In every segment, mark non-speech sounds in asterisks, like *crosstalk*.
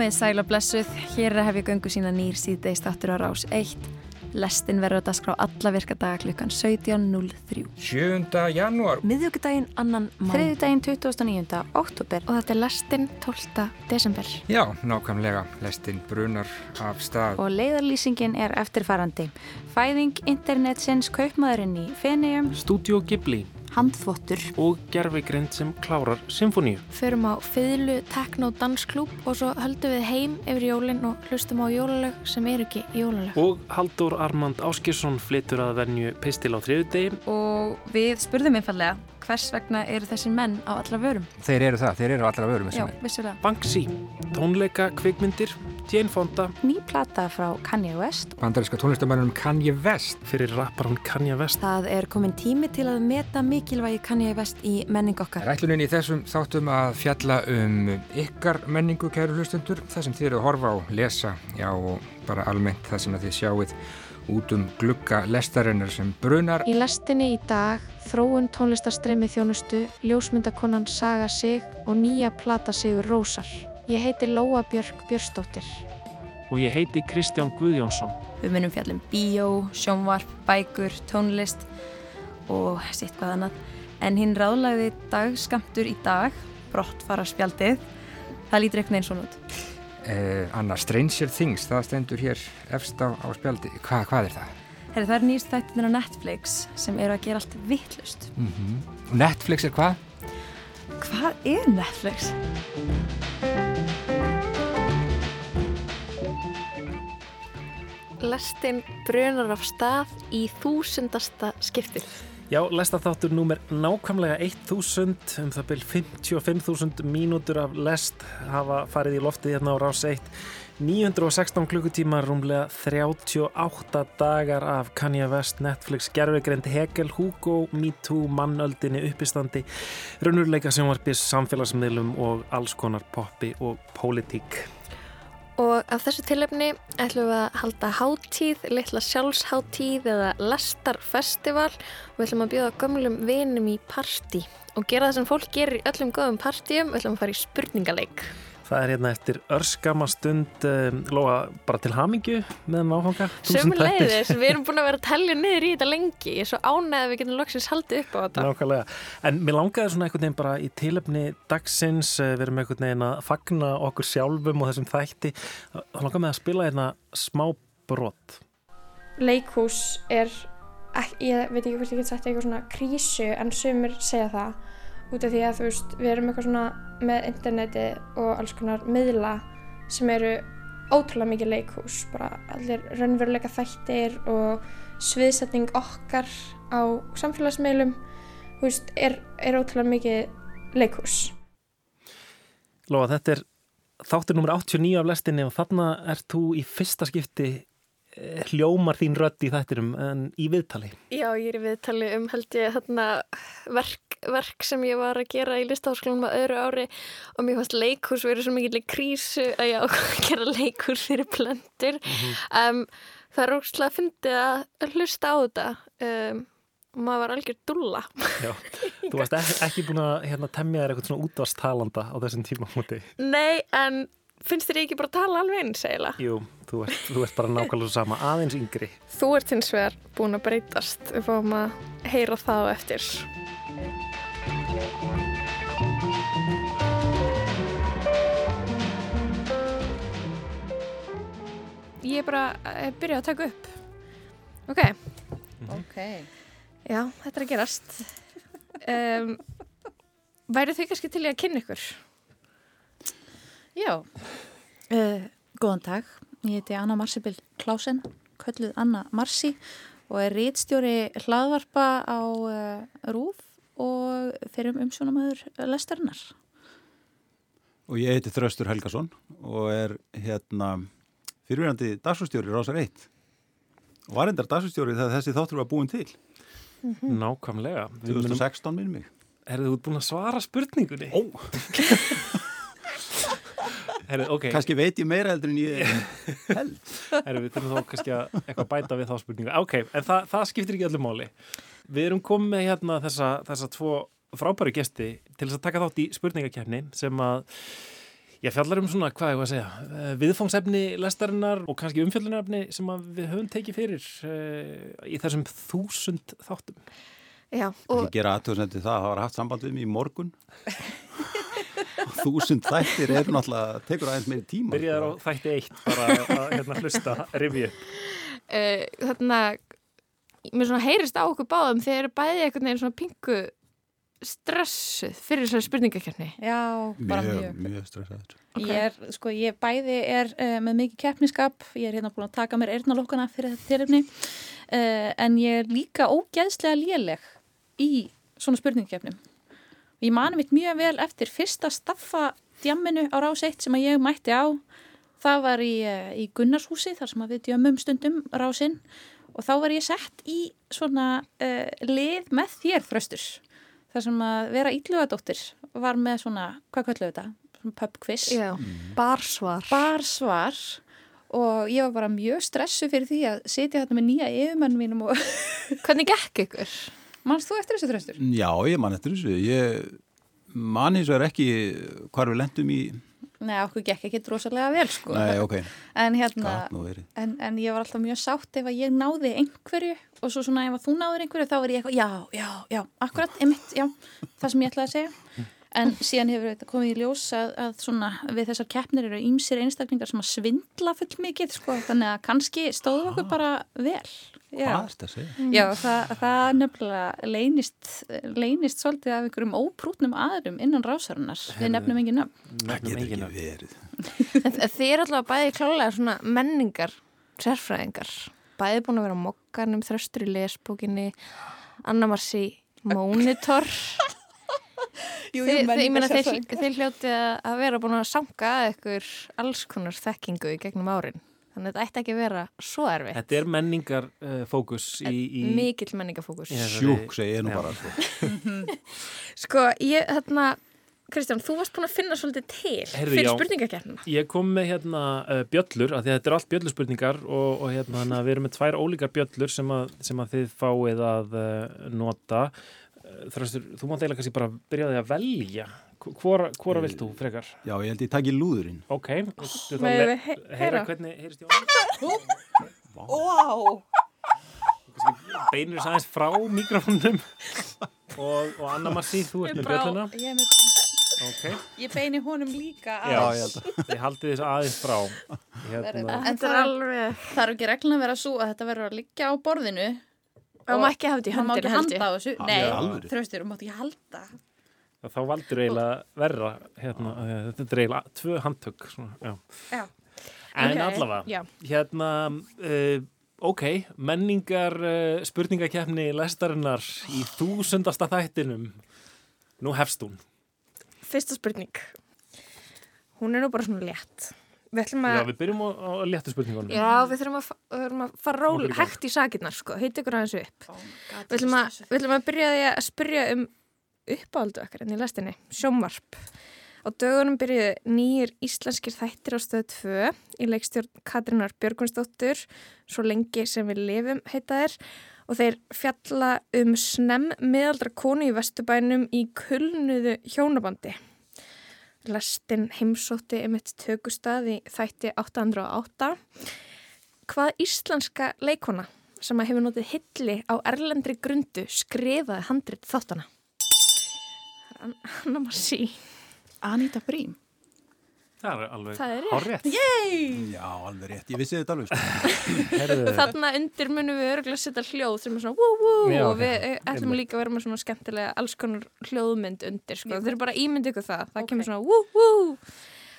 Komið sæl og blessuð, hér er að hefja göngu sína nýr síðdeist áttur á rás 1. Lestin verður að dasgra á alla virkadaga klukkan 17.03. 7. janúar. Miðjögudaginn annan mán. Þriðdægin 29. oktober og þetta er lestin 12. desember. Já, nákvæmlega. Lestin brunar af stað. Og leiðarlýsingin er eftirfarandi. Fæðing internetsins kaupmaðurinn í Fenegjum. Studio Ghibli handþvottur og gerfigrind sem klárar symfóníu. Förum á fyrlu tekno dansklúp og svo höldum við heim yfir jólinn og hlustum á jólalög sem eru ekki jólalög. Og Haldur Armand Áskilsson flyttur að venju pistil á þriðudegi. Og við spurðum einfallega hvers vegna eru þessi menn á allra vörum? Þeir eru það, þeir eru á allra vörum. Já, vissulega. Banksy, tónleika, kvikmyndir, Jane Fonda. Ný plata frá Kanye West. Bandaríska tónlistamennunum Kanye West. Fyrir rapparinn Kanye West. Það er komin tími til að meta mikilvægi Kanye West í menning okkar. Rætlunin í þessum þáttum að fjalla um ykkar menningu, kæru hlustundur, það sem þið eru að horfa á, lesa, já og bara almennt það sem þið sjáuð út um glugga lestarinnar sem brunar. Í lestinni í dag þróun tónlistarstreymi þjónustu, ljósmyndakonan Saga Sig og nýja plata Sigur Rósar. Ég heiti Lóa Björk Björnsdóttir. Og ég heiti Kristján Guðjónsson. Við munum fjallum bíó, sjónvarp, bækur, tónlist og sitt hvað annað. En hinn ráðlagði dagskamtur í dag, brott fara spjaldið, það lítur eitthvað eins og nút. Eh, Anna, Stranger Things, það stendur hér efst á, á spjaldi. Hva, hvað er það? Heri, það er nýst þættin á Netflix sem eru að gera allt vittlust. Mm -hmm. Netflix er hvað? Hvað er Netflix? Lestin brunar af stað í þúsundasta skiptið. Já, lestaþáttur númer nákvæmlega 1000 um það byrj 55.000 mínútur af lest hafa farið í loftið hérna á rás 1 916 klukkutímar, rúmlega 38 dagar af Kanye West, Netflix, Gervigrind, Hegel, Hugo, MeToo, Mannöldinni, uppistandi, raunurleika sjónvarpis, samfélagsmiðlum og alls konar poppi og pólitík. Og af þessu tilefni ætlum við að halda háttíð, litla sjálfsháttíð eða lestarfestival og við ætlum að bjóða gömlum vinum í parti og gera það sem fólk gerir í öllum góðum partíum, við ætlum að fara í spurningaleik. Það er hérna eftir örskama stund um, Lóa, bara til hamingju með náfanga Sumulegðis, við erum búin að vera að tellja niður í þetta lengi. Ég er svo ánægð að við getum loksins haldið upp á þetta. Nákvæmlega, en mér langaði svona einhvern veginn bara í tilöfni dagsins eh, við erum einhvern veginn að fagna okkur sjálfum og þessum þætti. Þá langaði með að spila hérna smá brot. Leikhús er ég veit ekki hvort ég get sagt eitthvað svona krísu en sumir segja það út af því að þú veist, við erum eitthvað svona með interneti og alls konar miðla sem eru ótrúlega mikið leikhús, bara allir raunveruleika þættir og sviðsetning okkar á samfélagsmiðlum, þú veist, er, er ótrúlega mikið leikhús. Lóa, þetta er þáttur nummer 89 af lestinni og þarna ert þú í fyrsta skipti hljómar þín rödd í þættirum en í viðtali? Já, ég er í viðtali um held ég þarna verk, verk sem ég var að gera í listaháskólum á öðru ári og mér fannst leikurs verið svo mikið krísu að ég ákvæða að gera leikurs fyrir plöndur. Mm -hmm. um, það er ógslag að fyndi að hlusta á þetta um, og maður var algjör dulla. Já, þú varst ekki, ekki búin að hérna, temja þér eitthvað svona útvastalanda á þessum tíma múti? Nei, en finnst þér ekki bara að tala alveg eins eiginlega? Jú, þú ert, þú ert bara nákvæmlega sama, aðeins yngri. Þú ert hins vegar búin að breytast, við fáum að heyra það á eftir. Ég er bara að eh, byrja að taka upp. Ok. Ok. Já, þetta er að gerast. Um, Væri þau kannski til í að kynna ykkur? Já, uh, góðan dag. Ég heiti Anna Marsibil Klásen, kölluð Anna Marsi og er rítstjóri hlaðvarpa á uh, Rúf og fyrir um umsjónamöður lestarinnar. Og ég heiti Þraustur Helgason og er hérna fyrirverandi dagsfjörstjóri Rásar 1 og var endar dagsfjörstjóri þegar þessi þáttur var búin til. Mm -hmm. Nákvæmlega. 2016 minnum mig. Er þið út búin að svara spurningunni? Ó! *laughs* Okay. Kannski veit ég meira heldur en ég *laughs* held. Heru, við þurfum þá kannski að eitthvað bæta við þá spurninga. Ok, en það, það skiptir ekki öllu máli. Við erum komið hérna þessa, þessa tvo frábæru gesti til þess að taka þátt í spurningakefni sem að Ég fjallar um svona, hvað ég var að segja, eh, viðfóngsefni lestarinnar og kannski umfjöllunarefni sem við höfum tekið fyrir uh, í þessum þúsund þáttum. Já, Og ég gera aðtöðsendi það að hafa haft samband við mig í morgun. *laughs* Þúsund þættir eru náttúrulega, tekur aðeins meiri tíma. Byrjaður á þætti eitt bara að hérna, hlusta rivju. uh, þarna, mér svona heyrist á okkur báðum þegar bæði einhvern veginn svona pingu stressuð fyrir þessari spurningakefni. Já, bara mjög. Mjög, mjög stressaður. Ok. Ég er, sko, ég bæði er uh, með mikið keppniskap, ég er hérna búin að taka mér eyrnalokkana fyrir þetta tilefni, uh, en ég er líka ógeðslega léleg í svona spurningkeppnum. Ég mani mitt mjög vel eftir fyrsta staffa djamminu á rás 1 sem að ég mætti á. Það var í, uh, í Gunnarshúsi þar sem að við djömmum stundum rásinn og þá var ég sett í svona uh, lið með þér þröstur. þar sem að vera íllugadóttir var með svona, hvað kallu þetta? Svona pub quiz. Já, barsvar. Bar svar og ég var bara mjög stressu fyrir því að sitja þarna með nýja yfirmenn mínum og Hvernig gekk ykkur? Mannst þú eftir þessu þröstur? Já, ég man eftir þessu. Ég man eins og er ekki hvar við lendum í... Nei, okkur gekk ekki drosalega vel sko. Nei, ok, En hérna, gat en, en ég var alltaf mjög sátt ef að ég náði einhverju og svo svona ef að þú náður einhverju þá er ég eitthvað, já, já, já, akkurat, einmitt, já, það sem ég ætlaði að segja. En síðan hefur þetta komið í ljós að, að svona við þessar keppnir eru ímsir einstaklingar sem að svindla full mikið, sko, þannig að kannski stóðum okkur bara vel. Hvað er þetta að segja? Já, það, það nefnilega leynist, leynist svolítið af einhverjum óprútnum aðrum innan rásarinnar. Við nefnum engin nöfn. Það Nefnum getur engin ekki nöfn. verið. En þið eru alltaf bæði klálega svona menningar, sérfræðingar. Bæði búin að vera á mokkanum, þröstur í lesbókinni, Anna Marci Monitor. *laughs* Jú, þið, ég meina þeir, hljóti að vera búin að sanga að ykkur alls konar þekkingu í gegnum árin. Þannig að þetta ætti ekki að vera svo erfitt. Þetta er menningar uh, í... í Mikill þessari- Sjúk, segi ég nú bara. Sko. *laughs* Sko, ég, þarna, Kristján, þú varst búin að finna svolítið til Heyrðu, fyrir já. spurningakernina. Ég kom með hérna uh, bjöllur, af því að þetta er allt bjöllurspurningar og, og hérna að við erum með tvær ólíkar bjöllur sem að, sem að þið fáið að uh, nota. Uh, Þröstur, þú mátt eiginlega kannski bara byrjaði að velja. Hvora, hvora vilt þú frekar? Já, ég held ég taki lúðurinn. Ok, viltu þá he- heyra hvernig heyrist ég Wow. Beinir þess aðeins frá mikrofónum. Og, og Anna Massi, þú ert með bjölluna. Ég, er með, Ok, ég beini honum líka að Já, ég haldið þess aðeins frá. Hérna, En Þetta er það- alveg, Það er ekki reglun að vera svo að þetta verður að liggja á borðinu? Það má ekki hafa þetta í Það má ekki höndinu á alvöru. þröstur, þú mátt ekki halda þá valdur eiginlega verra hérna, að þetta er eiginlega tvö handtök svona, já. Já. en Ok, allavega já. hérna uh, ok, menningar uh, spurningakefni lestarinnar í þúsundasta þættinum nú hefst hún Fyrsta spurning. Hún er nú bara svona létt. Við ætlum já, við byrjum á, á léttu spurningunum já, við þurfum að, þurfum að fara ról, hægt í sakirnar, sko. Heiti ykkur aðeins upp. Við ætlum að, við ætlum að byrja því að spyrja um uppáldu okkar enn í lestinni, sjómvarp. Á dögunum byrjuðu nýjir íslenskir þættir á stöðu 2 í leikstjórn Katrínar Björgunsdóttur, svo lengi sem við lifum heita þeir og þeir fjalla um snemm miðaldra konu í Vesturbænum í kulnuðu hjónabandi. Lestin heimsótti um eitt tökustað í þætti 808. Hvað íslenska leikona sem að hefur notið hilli á erlendri grundu skrifaði handrit þáttana? An- Anna Massi. Anita Brím það er alveg hárrétt. Já, alveg rétt. Ég vissi þetta alveg. Sko. *laughs* Þarna undir munum við örgulega að setja hljóð sem er svona wú wú Já, og við eh, ætlum líka að vera með svona skemmtilega alls konar hljóðmynd undir sko. Þeir eru bara ímynd ykkur það. Það Ok. kemur svona wú wú.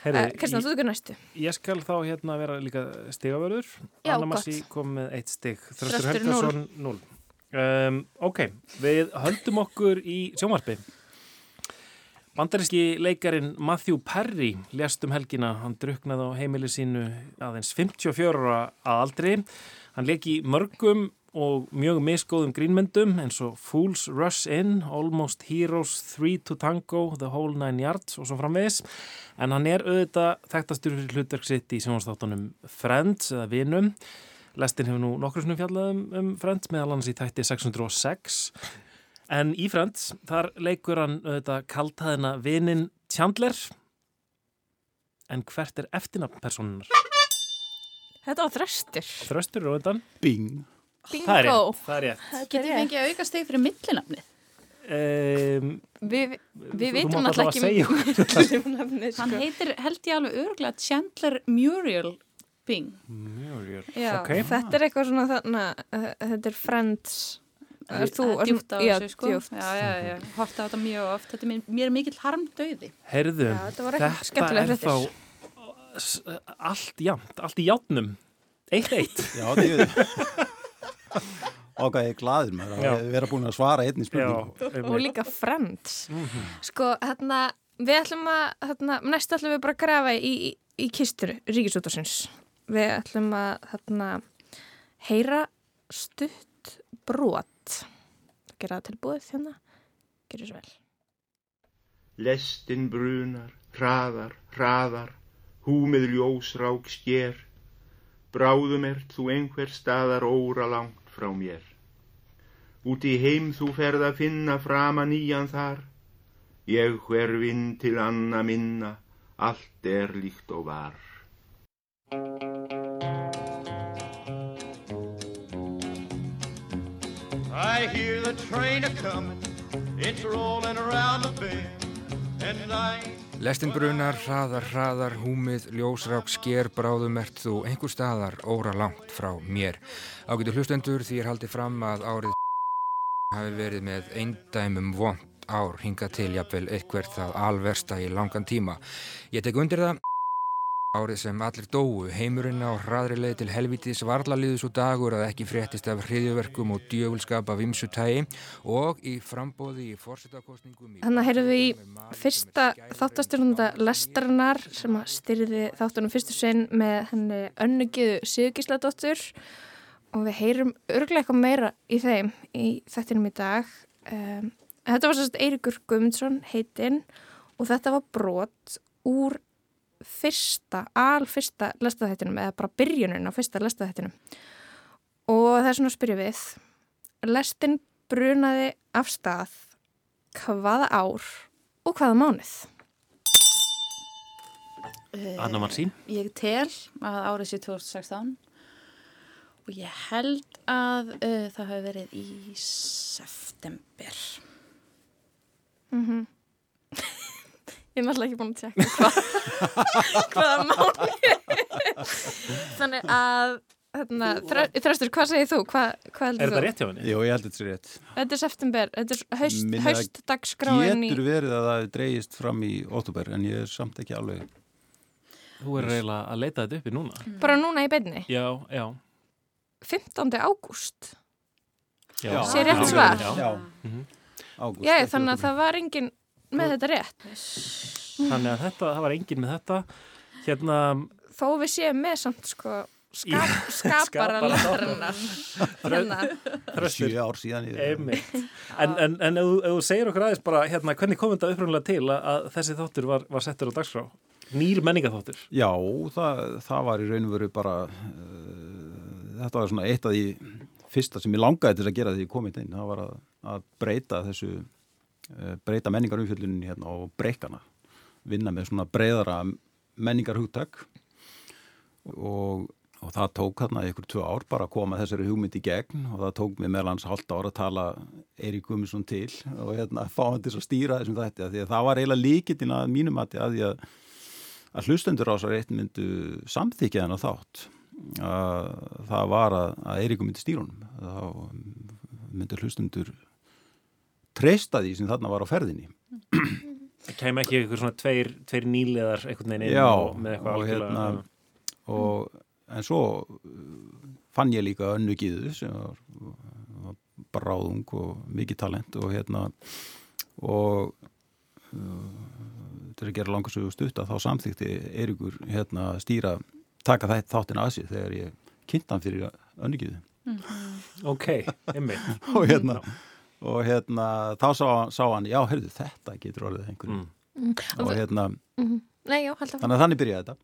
Uh, Kristján, þú ykkur næstu. ég, skal þá hérna vera líka stigavörður Anna Massi kom með eitt stig Þröstur Þröstur Helgason 0 um, Ok, við höldum okkur í sjómarpi Bandaríski leikarin Matthew Perry lést um helgina, hann druknaði á heimili sínu aðeins 54 ára að aldri. Hann leki mörgum og mjög misgóðum grínmyndum eins og Fools Rush In, Almost Heroes, Three to Tango, The Whole Nine Yards og svo framvegis. En hann er auðvitað þekktastur fyrir hlutverk sitt í sjónastáttunum Friends eða Vinum. Lestin hefur nú nokkur svona fjallað um, um Friends meðal hans í þætti 606. En í Friends, þar leikur hann auðvitað kaltaðina vinin Chandler. en hvert er eftirnafn personunar? Þetta var þröstur. Þröstur á undan. Bing. Bingo. Það er rétt, það er rétt. Getið þið fengið að auka steg fyrir millinafnið? Um, Við, við allavega segja ekki nafnið, Hann sko. heitir, held ég alveg örgulega, Chandler Muriel Bing. Muriel. Já, Ok. þetta er eitthvað svona þarna, uh, þetta er Friends. Er þú, Það er djúpt á já, þessu, sko. djúpt. Já, já, já. Horta á þetta mjög oft. Þetta er mér, mér er mikill harmdauði. Herðu, Já, þetta þetta er þá allt jafnt, allt í játnum. Eitt eitt. *laughs* Já, þetta er Ok, ég er glaður með Já. að vera búin að svara einni Já, spurningu. Og líka Friends. Mhm. Sko, hérna, við ætlum að, hérna, næst ætlum við bara að grafa í, í, í kistur ríkisútarsins. Við ætlum að, hérna, heyra stutt brot. Gera það tilbúið hérna. Gerðu svo vel. Lestin brunar, hraðar, hraðar, húmið ljósrák sker, bráðum ert þú einhver staðar óra langt frá mér. Út í heim þú ferð að finna frama nýjan þar, ég hverfinn til anna minna, allt er líkt og var. I hear the train a-comin', it's rollin' around the bend, and I... Lestin brunar, hraðar, hraðar, húmið, ljósrák, sker, bráðum ert þú einhver staðar óra langt frá mér. Ágætu hlustendur því er haldið fram að árið hafi verið með eindæmum vond ár hingað til jafnvel eitthvað það alversta í langan tíma. Ég tek undir það árið sem allir dóu, heimurinn á hraðri leið til helvítis varlaliðu svo dagur að ekki fréttist af hriðjuverkum og djöfulskap af ymsu tægi og í frambóði í fórsetakostningum Þannig heyrðum við í fyrsta þáttastjórnanda lestarinnar sem að styrði þáttunum fyrstu sinn með henni önnugiðu Sigurgísladóttur og við heyrum örglega eitthvað meira í þeim í þættinum í dag. Um, þetta var sérst Eirikur Guðmundsson heitinn og þetta var brot úr fyrsta, alfyrsta lestaþættinum eða bara byrjunin á fyrsta lestaþættinum og það er svona að spyrja við lestin brunaði af stað hvaða ár og hvaða mánuð Anna Marsín. Ég tel að árið sé 2016 og ég held að uh, það hafi verið í september. mm Ég er náttúrulega ekki búin að tjekka hvað, *laughs* hvaða mánuð Þannig að hérna, þrö, Þröstur, hvað segir þú? Hvað, hvað Er þetta rétt hjá henni? Jú, ég held þetta sé rétt. Þetta er september, þetta er haust, í Getur verið að það dreigist fram í óttúber en ég er samt ekki alveg. Þú er eiginlega að leita þetta uppi núna. bara núna í beinni Já, já. 15. ágúst já. Sé rétt svar? Já. Já. Mhm. Ágúst, þannig að það var engin með þetta rétt Þannig að þetta, það var engin með þetta. Hérna, þó við séum með samt sko skap, *laughs* skapara lestarinnar hérna. Sjö ár síðan. En, en, en ef, ef þú segir okkur aðeins bara, hérna, hvernig kom þetta upprunnulega til að, að þessi þáttur var, var settur á dagskrá? Nýr menningaþáttur. Já, það, það var í raun og veru bara, uh, þetta var svona eitt af því fyrsta sem ég langaði til að gera því ég kom inn, það var að, að breyta þessu, breyta menningarumfjöllunin hérna og breykana, vinna með svona breyðara menningarhugtak. Og, og það tók hérna ykkur tvö ár bara að koma þessari hugmynd í gegn og það tók mér meðlans halda ára að tala Eirík Guðmundsson til og hérna fá hann til að stýra þessum þætti af því að það var eiginlega líkitinn að mínum að því að að hlustendur á þessar eitt myndu samþykja þennan þátt. Að það var að, að Eiríku myndi stýrunum þá myndu hlustendur treysta því sem þarna var á ferðinni. Það kemur ekki eitthvað svona tveir, tveir nýleðar veginn inn Já, og með eitthvað og hérna, og, en svo uh, fann ég líka önnu gíðu sem var, var bráðung og mikið talent og hérna og uh, til að gera langar sögu stutt að þá samþykti Eiríkur hérna að stýra taka þetta þáttin að sér þegar ég kynnt hann fyrir önnu gíðu. Ok, einmitt. *laughs* og hérna og hérna þá sá, sá hann já, heyrðu, þetta getur orðið einhverjum Mm. og hérna, Nei, já, að þannig að þannig byrjaði þetta.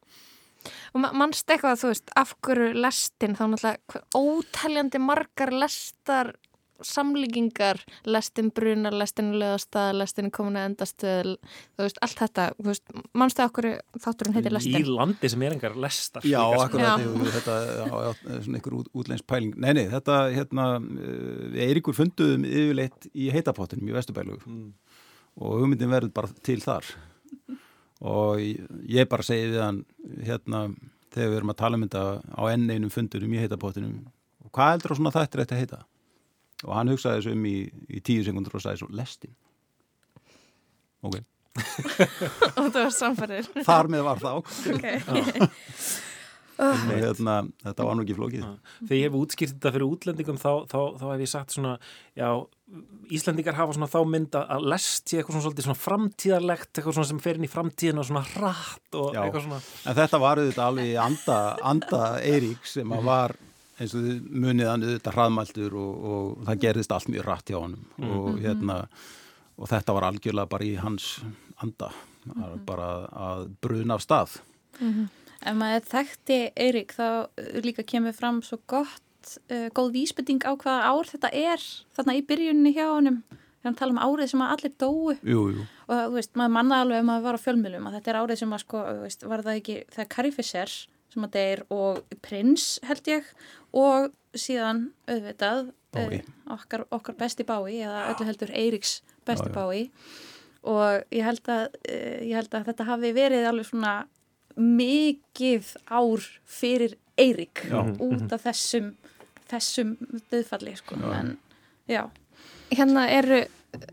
Og ma mannst eitthvað, þú veist, af hverju lestin þá náttúrulega óteljandi margar lestar samlíkingar lestin brunar, lestin löðastað lestin komin að endastöð þú veist, allt þetta, þú veist, mannstu okkur þátturinn heitir Í lestin landi sem er engar lestar. Já, sko. akkurat, þetta já, já, svona einhver út, útlensk pæling. Nei, nei, þetta, hérna, eh, Eiríkur funduðum yfirleitt í heitapottinum í Vesturbælu Mm. og hugmyndin verður bara til þar. Og ég- bara segi við hann, hérna, þegar við erum að tala um þetta á enn einum fundunum í heitapottinum, og hvað heldur á svona þættir þetta heita? Og hann hugsaði þessu um í, í tíu sekundur og sagði svo, lestin. Ok, *laughs* og það var samfærir þar með var þá. okay. Og *laughs* hérna, þetta var nú ekki flókið. Þegar ég hef útskýrt þetta fyrir útlendingum þá, þá, þá hef ég sagt svona, já, Íslendingar hafa svona þá mynd að lest sé eitthvað svona svona framtíðarlegt, eitthvað svona sem fer inn í framtíðin og svona hratt og Já. eitthvað svona. En þetta var auðvitað alveg í anda, anda Eirík sem að var eins og þið munið hann auðvitað hraðmæltur og, og það gerðist allt mjög rætt hjá honum og hérna og þetta var algjörlega bara í hans anda mm bara að bruna af stað. Ef maður þekkti Eirík þá líka kemur fram svo gott, uh, góð vísbytting á hvaða ár þetta er þarna í byrjunni hjá honum. Þegar hann tala um árið sem að allir dóu Jú, jú. og þú veist, maður manna alveg ef maður var á fjölmjölum að þetta er árið sem að sko, veist, var það ekki, það er Carrie Fisher sem að deyr og Prins held ég og síðan auðvitað eh, okkar, okkar besti bái eða öllu heldur Eiríks besti bái og ég held að, eh, ég held að þetta hafi verið alveg svona mikið ár fyrir Eirík Já. út af þessum þessum döðfalli sko. Já. en já, hérna eru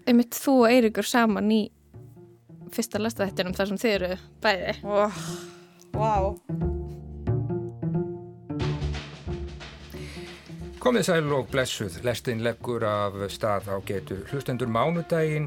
einmitt þú og Eiríkur saman í fyrsta lestaðettinum þar sem þið eru bæði. Oh, wow Komið sæl og blessuð, lestin leggur af stað á getu hlustendur mánudaginn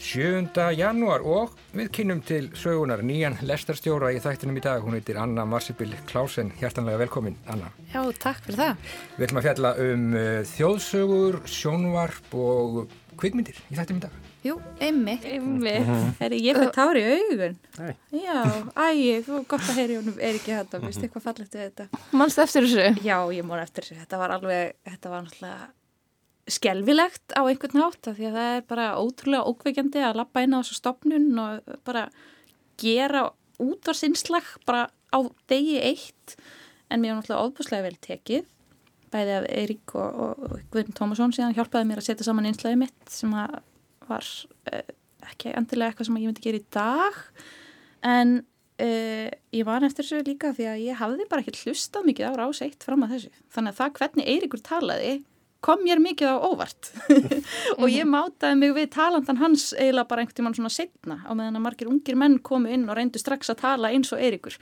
7. janúar og við kynnum til sögunar nýjan lestarstjóra í þættinum í dag. Hún heitir Anna Marsibil Klausen. Hjertanlega velkomin, Anna. Já, takk fyrir það Við ætlum að fjalla um uh, þjóðsögur, sjónvarp og kvikmyndir í þættinum í dag. Jú, einmitt einmitt Herri, ég fyrir tári í augun. Nei. Já, ægi, þú gott að heyri honum er ekki þetta, veist eitthvað fallegt við þetta. mannstu eftir þessu Já, ég mór eftir þessu. Þetta var alveg, þetta var náttúrulega skelvilegt á einhvern hátt af því að það er bara ótrúlega ókveikjandi að lappa inn á þessu stopnun og bara gera útvarsinslag bara á degi eitt en mér var náttúrulega ofbúslega vel tekið bæði af Eirík og, og, og Guðn Tómasson síðan hjálpaði mér að setja saman einslæði mitt sem að var uh, ekki endilega eitthvað sem ég myndi gera í dag en uh, ég var eftir þessu líka því að ég hafði bara ekki hlustað mikið á rás eitt fram að þessu. Þannig að það hvernig Eiríkur talaði kom mér mikið á óvart. *laughs* Og ég mátaði mig við talandan hans eiginlega bara einhvern tímann svona setna á meðan að margir ungir menn komu inn og reyndu strax að tala eins og Eiríkur.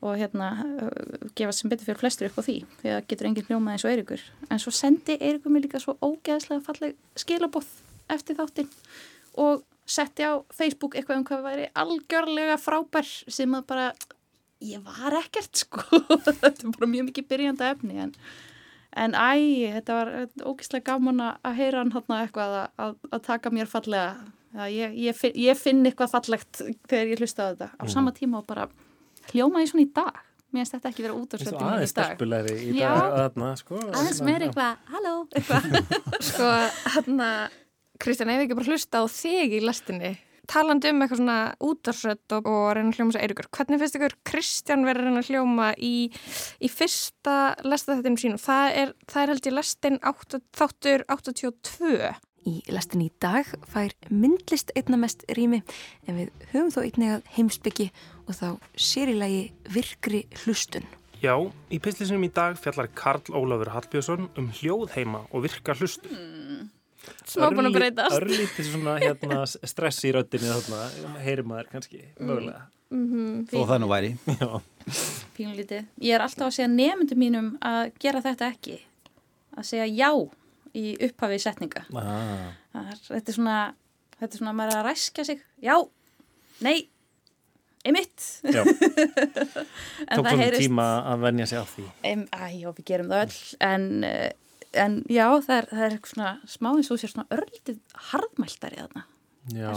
Og hérna uh, gefa sem betur fyrir flestur upp á því því að getur enginn hljómað eins og Eiríkur. En svo sendi Eiríkur mig líka svo ógeðslega falleg skilabóð eftir þáttinn og setti á Facebook eitthvað um hvað væri algjörlega frábær sem að bara ég var ekkert sko. *laughs* Þetta er bara mjög mikið byrjanda efni en, en æ, þetta var ógeðslega gaman að að heyra hann hérna eitthvað að, að, að taka mér fallega. Að ég, ég, finn, ég finn eitthvað fallegt þegar ég hlusta á þetta á sama tíma og bara hljóma ég svona í dag. Mér finnst þetta ekki vera út og söndinu aðeins í dag. stelpulegri í dag þarna, sko. aðeins meir eitthvað, halló eitthvað. *laughs* Sko, hérna Kristján, ef ekki bara hlusta á þig í lestinni? Talandi um eitthvað svona útarsrött og, og reyna að hljóma sér Eiríkur. Hvernig finnst ykkur Kristján verið að reyna að hljóma í, í fyrsta lestaþettinum sínum? Það er, það er held ég lestin 8, þáttur 82 Í lestin í dag fær myndlist einna mest rými en við höfum þó einnig að heimsbyggi og þá sér í lagi virkri hlustun. Já, í pislisinum í dag fjallar Karl Ólafur Hallbjörnsson um hljóðheima og virka hlustu. Smá búin að breytast Örlítið svona hérna, *laughs* stress í röddinni þarna, heyrir maður kannski, mögulega. mm Þó það nú væri. *laughs* Já, pínlítið. Ég er alltaf að segja nefndum mínum að gera þetta ekki. Að segja já í upphafi setninga. ah. Það er, þetta er svona, þetta er svona að maður er að ræskja sig. Já, nei, einmitt. *laughs* tók það svona heyrist- tíma að venja sig á því. Æ, já, við gerum það öll. En, eh, en já, það er, það er svona smá eins og sér svona örlítið harðmæltari þarna. Já,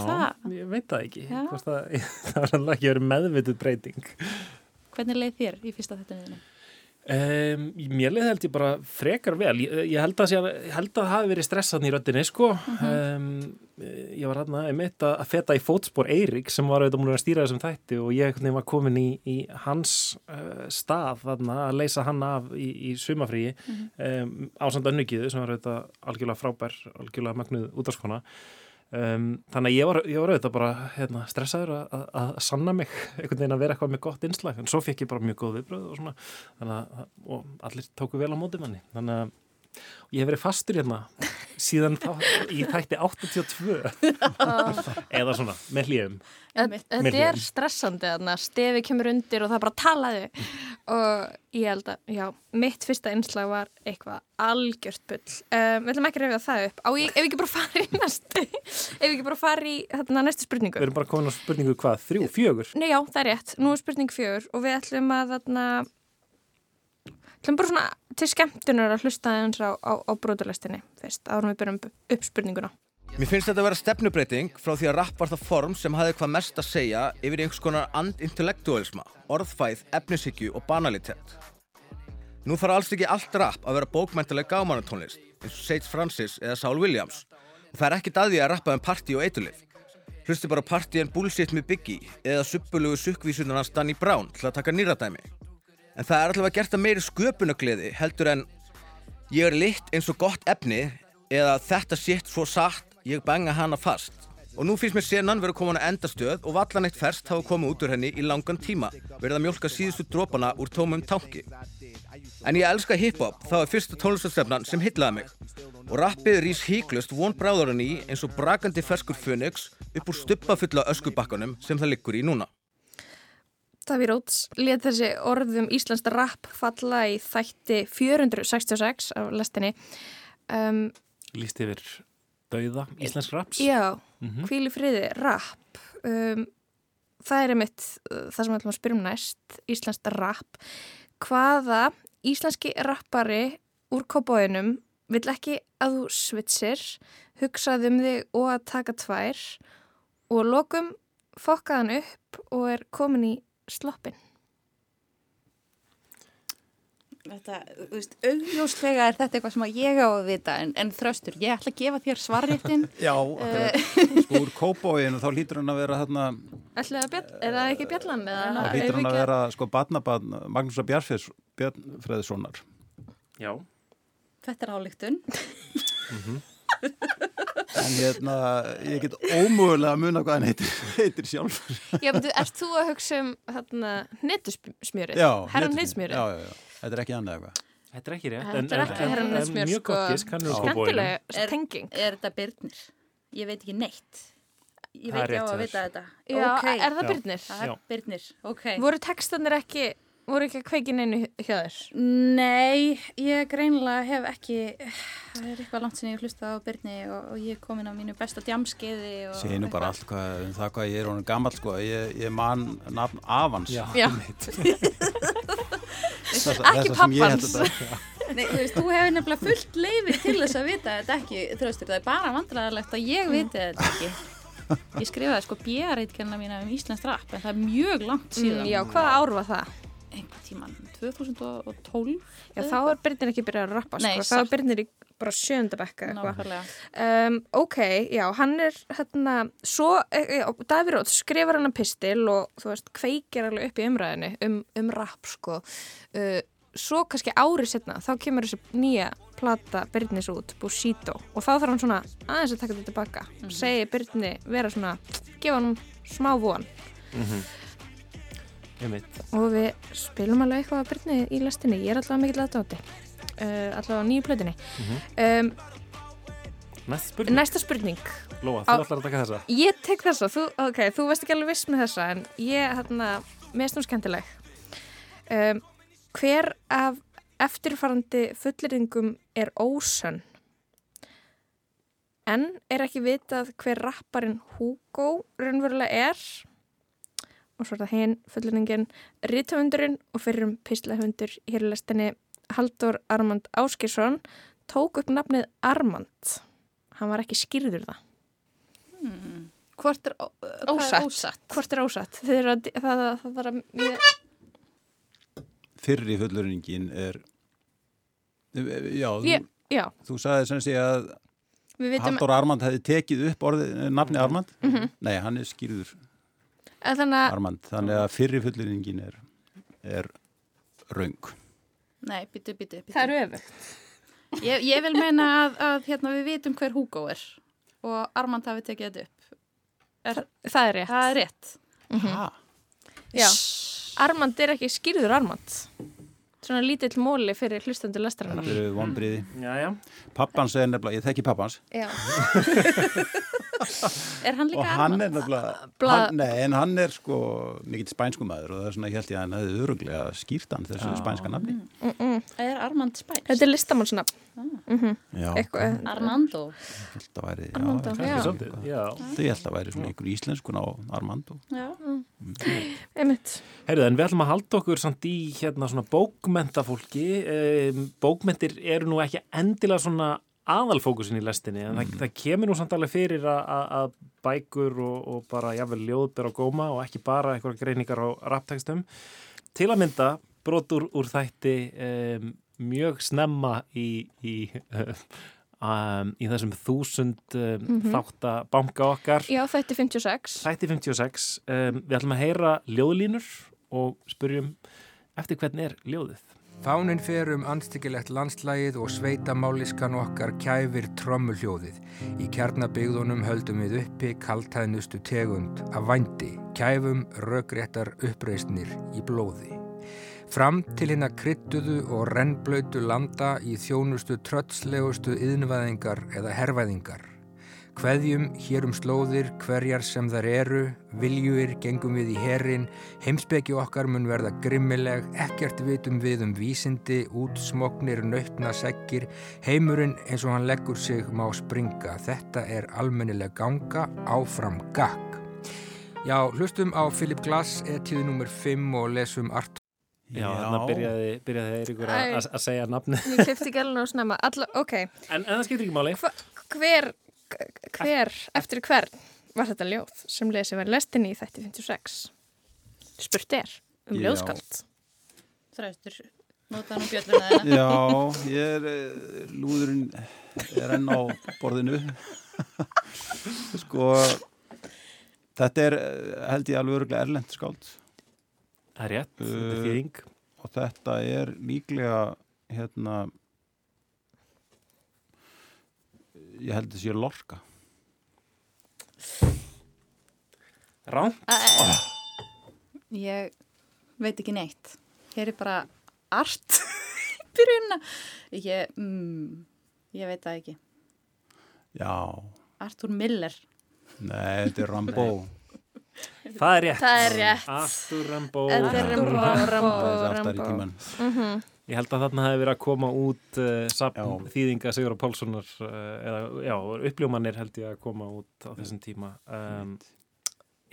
ég veit það ekki. Það, *laughs* það er alveg ekki verið meðvituð breyting. Hvernig leið þér í fyrsta þetta niðurinn? Um, mér leði held ég bara frekar vel ég, ég held að það hafi verið stressaðn í röttinni sko um, ég var hérna einmitt að feta í fótspor Eirík sem var auðvitað múlið að stýra þessum þætti og ég var komin í, í hans uh, stað þarna, að leysa hann af í, í sumafríi mm -hmm. um, ásand önnugiðu sem var auðvitað algjörlega frábær algjörlega magnuð útafskona Um, þannig að ég var, ég var auðvitað bara hérna, stressaður að, að sanna mig *laughs* einhvern veginn að vera eitthvað með gott innslag en svo fekk ég bara mjög góð viðbröð og, svona, að, og allir tóku vel á móti manni þannig að ég hef verið fastur hérna síðan þá, í þætti 82 *laughs* eða svona með hlýjum Þetta er stressandi að stefi kemur undir og það bara talaðu og ég held að, já, mitt fyrsta einslag var eitthvað algjört bull. Um, við ætlum ekki að reyfja það upp. Á ég, ef ekki bara fara í næstu ef ekki bara fara í þarna næstu spurningu? Við erum bara komin á spurningu hvað, þrjú, fjögur? Nei, já, það er rétt, nú er spurning fjögur og við ætlum að þarna ætlum bara svona til skemmtunar að hlusta eins á, á, á broturlestinni fyrst, árum við byrjum upp spurninguna Mér finnst þetta að vera stefnubreiting frá því að rapp var það form sem hafði hvað mest að segja yfir einhvers konar and-intellektualisma, orðfæð, efnishyggju og banalitet. Nú þarf alls ekki allt rapp að vera bókmæntileg gámanutónlist eins og Sage Francis eða Saul Williams og það er ekki daði að rappa um party og eitulif. Hlusti bara party en bullshit með Biggie eða suppulugu sukkvísunan hans Danny Brown til að taka nýradæmi. En það er allavega gert að meiri sköpunagliði heldur en ég er litt eins og gott efni eða þetta sitt svo satt ég banga hana fast. Og nú finnst mér senan verið að koma hana endastöð og vallan eitt ferst hafa komið út úr henni í langan tíma, verið að mjölka síðustu drópana úr tómum tanki. En ég elska hip-hop, það var fyrsta tónlistastefnan sem hillaði mig. Og rappið rýs híklust von bráðurinn í eins og brakandi ferskur fönix upp úr stuppafulla öskubakkanum sem það liggur í núna. Daví Róts let þessi orðum Íslands rapp falla í þætti 466 af lestinni. Um, Lýst yfir dauða íslensk raps Já, mm -hmm. hvíli friði rap um, það er einmitt uh, það sem við ætlum að spyrjum næst íslenskt rap hvaða íslenski rappari úr kópáinum vil ekki að þú svitsir hugsaðum þig og að taka tvær og lokum fokkaðan upp og er komin í sloppin? Þetta, þú veist, augljóslega er þetta eitthvað sem ég á að vita en, en þröstur, ég ætla að gefa þér svarréttin *laughs* Já, uh, sko úr kópóinu þá lítur hann að vera hérna Er það ekki bjallan? Þá lítur hann að vera sko badnabann Magnúsa Bjarnfræðissonar Já. Þetta er álíktun mm -hmm. *laughs* En hérna, ég get ómögulega að muna hvað hann heitir, *laughs* heitir sjálf Já, betur, erst þú að hugsa um hérna nettusmjörið? Já, herran nettusmjörið Já, já, já Þetta er ekki annað eitthvað. Þetta er ekki rétt. Þetta er ekki herranlega smjör, sko. Mjög gott gísk, er. Skemmtileg tenging. Er, er þetta Byrnir? Ég veit ekki neitt. Ég veit ekki á að vita þetta. Já, okay. er það Byrnir? Það er Byrnir, ok. Voru textanir ekki, voru ekki að kveikin einu hjá þér? Nei, ég greinlega hef ekki, það er eitthvað langt sem ég hlusta á Byrni og, og ég er komin á mínu besta djamskeiði. Sér nú bara allt hvað, um það hvað ég er honum gammal sko, ég, ég man nafn Avans. Já, Já. *laughs* ekki pappans Nei, þú veist, þú hefur nefnilega fullt leifi til þess að vita þetta ekki þröstur, það er bara vandræðarlegt að ég viti þetta *laughs* ekki ég skrifaði sko björreitkenna mína um Íslands rap en það er mjög langt síðan mm, Já, hvaða ár var það? Einhvern tíman, 2012 Já, þá er Byrnir ekki byrjað að rappa Nei, sko. þá er Byrnir í bara sjöndabekka um, Ok, já, hann er hérna, svo, já, Daví Róð skrifar hann að pistil og þú veist, kveikir alveg upp í umræðinu um, um rap, sko. Uh, svo kannski árið setna þá kemur þessi nýja plata Byrnis út, Busito og þá þarf hann svona aðeins að taka þetta tilbaka. Mm -hmm. segi Byrni vera svona gefa hann smá von. Mm -hmm. Og við spilum alveg eitthvað að Byrni í lestinni, ég er alltaf mikill aðdáti uh, alltaf á nýju plötinni mm -hmm. um, Næsta spurning. Næsta spurning. Lóa, þú ætlar að taka þessa. Ég tek þessa, þú, ok, þú veist ekki alveg viss með þessa en ég, hérna, mest nú skemmtileg. Um Hver af eftirfarandi fullirðingum er ósönn? En er ekki vitað hver rapparinn Hugo raunverulega er? Og svo er það hinn fullirðingin Ritthöfundurinn og fyrrum pislahundur í hérlestinni Haldur Armand Áskisson tók upp nafnið Armand. Hann var ekki skýrður það. Hmm. Hvort er, ósatt? ósatt? Hvort er ósatt? Það, það, það, það var að... Ég... fyrri fullurinningin er já, Ég, þú, já, þú sagði sem sé að við vitum Halldór Armand hefði tekið upp orðið, nafni Armand Mhm. nei, hann er skýrður að þannig að Armand, þannig að fyrri fullurinningin er, er raung Nei, byttu, byttu, byttu. það eru öfu. Ég, ég vil meina að, að hérna, við vitum hver Hugo er og Armand hafi tekið þetta upp. Er, Það er rétt. það er rétt. ha, Já, Armand er ekki skýrður Armand. Svona lítill móli fyrir hlustandur lestarinnar. þetta eru vonbriði Já, já. pappans er nefnilega, ég þekki pappans Já. *laughs* *laughs* Er hann líka og hann Armand? er nefnilega Bla- hann, nei, en hann er sko mikill spænsku maður og það er svona, ég held ég að hann hefði öruglega skýrt hann þessu spænska nafni Er Armand spæns? Þetta er listamannsnafn. já, Eitthvað. Armando. ég held að væri Armando, já, já. já. Þau held að væri svona einhver íslenskun á Armando Já. Einmitt. Heyrðu, en við ætlum að halda okkur samt í hérna svona bókmentafólki. Bókmentir eru nú ekki endilega svona aðalfókusin í lestinni, en það, það kemur nú samt alveg fyrir að- að að bækur og, og bara jafnvel ljóðber á góma og ekki bara einhverja greiningar á raptekstum. Til að mynda brot úr, úr þætti um, mjög snemma í, í, *laughs* um, í þessum þúsund um, þátta banka okkar. Já, er 56. Þætti 56, um, við ætlum að heyra ljóðlínur og spurjum eftir hvernig er ljóðið. Fánin fer um anstíkilegt landslægið og sveitamáliskan okkar kæfir trömmuljóðið. Í kjarnabygðunum höldum við uppi kaltæðnustu tegund af vændi, kæfum rökréttar uppreisnir í blóði. Fram til hérna kryttuðu og rennblöytu landa í þjónustu tröllslegustu yðnvæðingar eða hervæðingar. Kveðjum hér um slóðir hverjar sem þar eru, viljuir gengum við í herin, heimspeki okkar mun verða grimmileg, ekkert vitum við um vísindi, útsmoknir, nautna seggir, heimurinn eins og hann leggur sig má springa. Þetta er almennileg ganga, áfram gakk. Já, hlustum á Philip Glass, etíðu nummer 5 og lesum Art Já, þannig að byrjaði, byrjaði Eiríkur að, segja nafni. Ég klifti gælun og snemma. *laughs* Alla, ok, En, en það skiptir ekki máli. hver, hver, eftir hvern var þetta ljóð sem lesið var lestinni í þætti 56? Spurt er um Já. ljóðskald. Þræstur. Notaði nú bjölluna þeirra. *laughs* Já, ég er eh, lúðurinn er enn á borðinu *laughs* sko þetta er eh, held ég alveg öruglega erlend skáld Það er rétt, þetta er Uh, þýðing. og þetta er líklega hérna ég held að sé Lorca Rán. Ég veit ekki neitt. Hér er bara art *laughs* byrjunna. Ég, mm, ég veit það ekki. já, Arthur Miller. nei, þetta er Rambo Það er rétt. Það er rétt. Arthur Rambo. Þetta er Rambo, Ég held að þarna hefði verið að koma út uh, sapn Já. þýðinga Sigur Pálssonar uh, eða, já, uppljómanir held ég að koma út á þessum tíma. Um,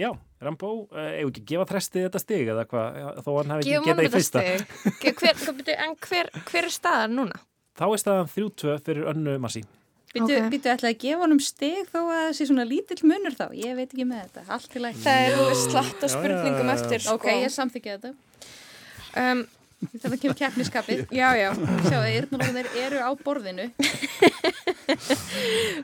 já, Rambo, uh, eigum ekki að gefa þresti þetta stig eða hvað, þó hann hefði ekki getað í fyrsta. *laughs* Hver, byrju, en hver, hver er staðan núna? Þá er staðan 3-2 fyrir önnu massi. Býtu, Ok. okay. býtu ætla að gefa honum stig þó að það sé svona lítill munur þá. Ég veit ekki með þetta. Allt í lægt. Það er slatt af spurningum já, já. eftir. Sko. Ok, ég samþykja þetta. um, Þetta kemur keppniskapið. *laughs* Já, já. Sjáu, eyrnalóðir eru á borðinu. *laughs*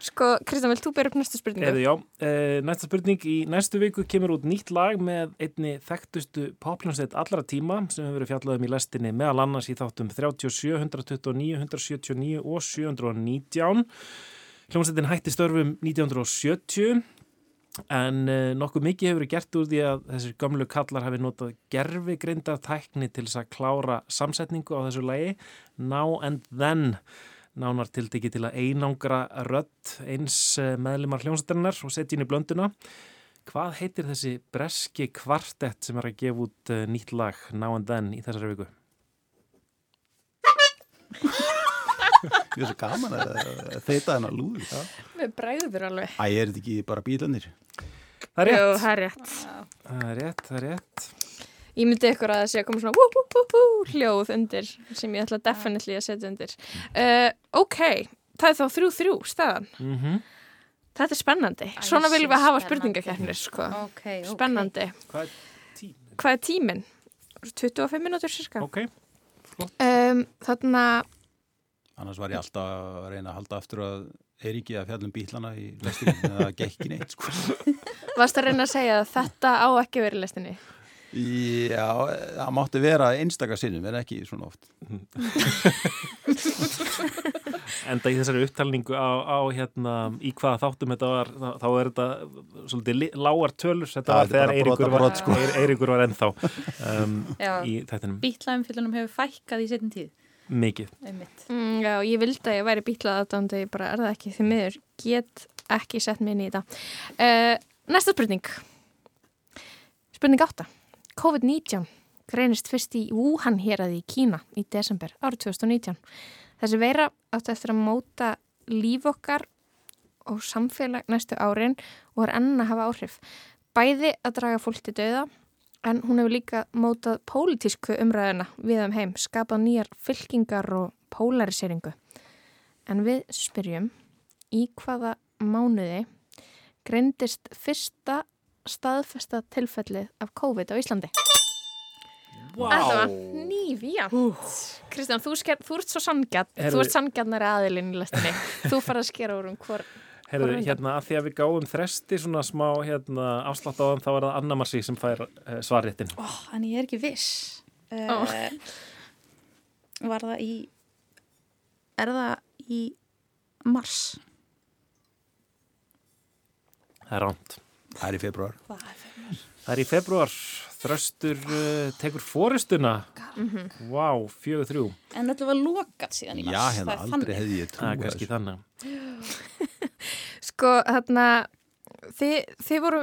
Sko, Kristján, vilt þú byrja upp næstu spurningu? Eða já, uh, næsta spurning í næstu viku kemur út nýtt lag með einni þekktustu popljónsveit allra tíma sem hefur verið fjallað um í lestinni meðal annars í þáttum 37, 129, 179 og 719. Hljómsveitin hætti störfum 1970 en uh, nokkuð mikið hefur gert úr því að þessir gamlu kallar hafi notað gerfi greindar tækni til þess að klára samsetningu á þessu lagi Now and Then nánar tiltekið til að einangra rödd eins eh, meðlimar hljómsættarinnar og setja inn í blönduna. Hvað heitir þessi breski kvartett sem er að gefa út uh, nýtt lag Now and Then í þessari viku? *laughs* ég er svo gaman að að þeita hennar lúður Við bræður alveg. er þetta ekki bara bílanir? Það er rétt. það er rétt. Það er rétt, það er rétt. Ég myndi ykkur að það sé að koma svona wú, wú, wú, hljóð undir sem ég ætla definitely að setja undir. Uh, ok, það er þá þrjú þrjú staðan. Mm Þetta er spennandi. Æ, Svona viljum við hafa spennandi. spurningakeppnir, sko. Ok, ok. Spennandi. Hvað er tíminn? Hvað er tíminn? 25 minútur cirka. Ok, Um, þarna, Annars var ég alltaf að reyna að halda aftur að Eiríki að fjallum bílana í lestinni eða gekki neitt sko. *laughs* varst að reyna að segja að þetta á ekki verið lestinni? Já, það mátti vera einstakar sinnum en ekki svona oft. *laughs* Enda í þessari upptalningu á, á hérna, í hvaða þáttum þetta var, þá, þá er þetta svolítið lágar tölur, þetta Já, var er þegar Eiríkur var, sko. Var ennþá um, Já. í þættinum Bítlaumfyllunum hefur fækkað í setjum tíð. Mikið. Mm, já, ég vildi að ég væri bílað aðdándu, ég bara er það ekki því miður, get ekki sett í þetta. Uh, næsta spurning. Spurning átta. COVID-19 greinist fyrst í Wuhan héraði í Kína í desember árið 2019. Þessi veira átti eftir að móta líf okkar og samfélag næstu árin og er enn að hafa áhrif. Bæði að draga fólk til döða en hún hefur líka mótað pólitísku umræðina við um heim, skapað nýjar fylkingar og polariseringu. En við spyrjum í hvaða mánuði greindist fyrsta staðfesta tilfellið af COVID á Íslandi? Þetta var nýfíjant. Kristján, þú, sker, þú ert svo sangjart, Herðu- þú ert sangjarnari aðilinn í lestinni. þú farið að skera úr um hvor. Herðu, hérna, að því að við gáum þresti svona smá hérna, afslátt á þeim, þá er það Anna Marci sem fær uh, svarréttin. Ó, en ég er ekki viss. Uh, Var það í, er það í mars? Það er ránt. Það er í februar. Það er fyrir. Það er í februar, þröstur uh, tekur fóristuna. Vá, fjögur þrjú. En þetta var lokað síðan í mars. Já, hérna Það aldrei hefði ég Það er trúið kannski þannig. *gasps* Sko, þarna, þið, þið voru,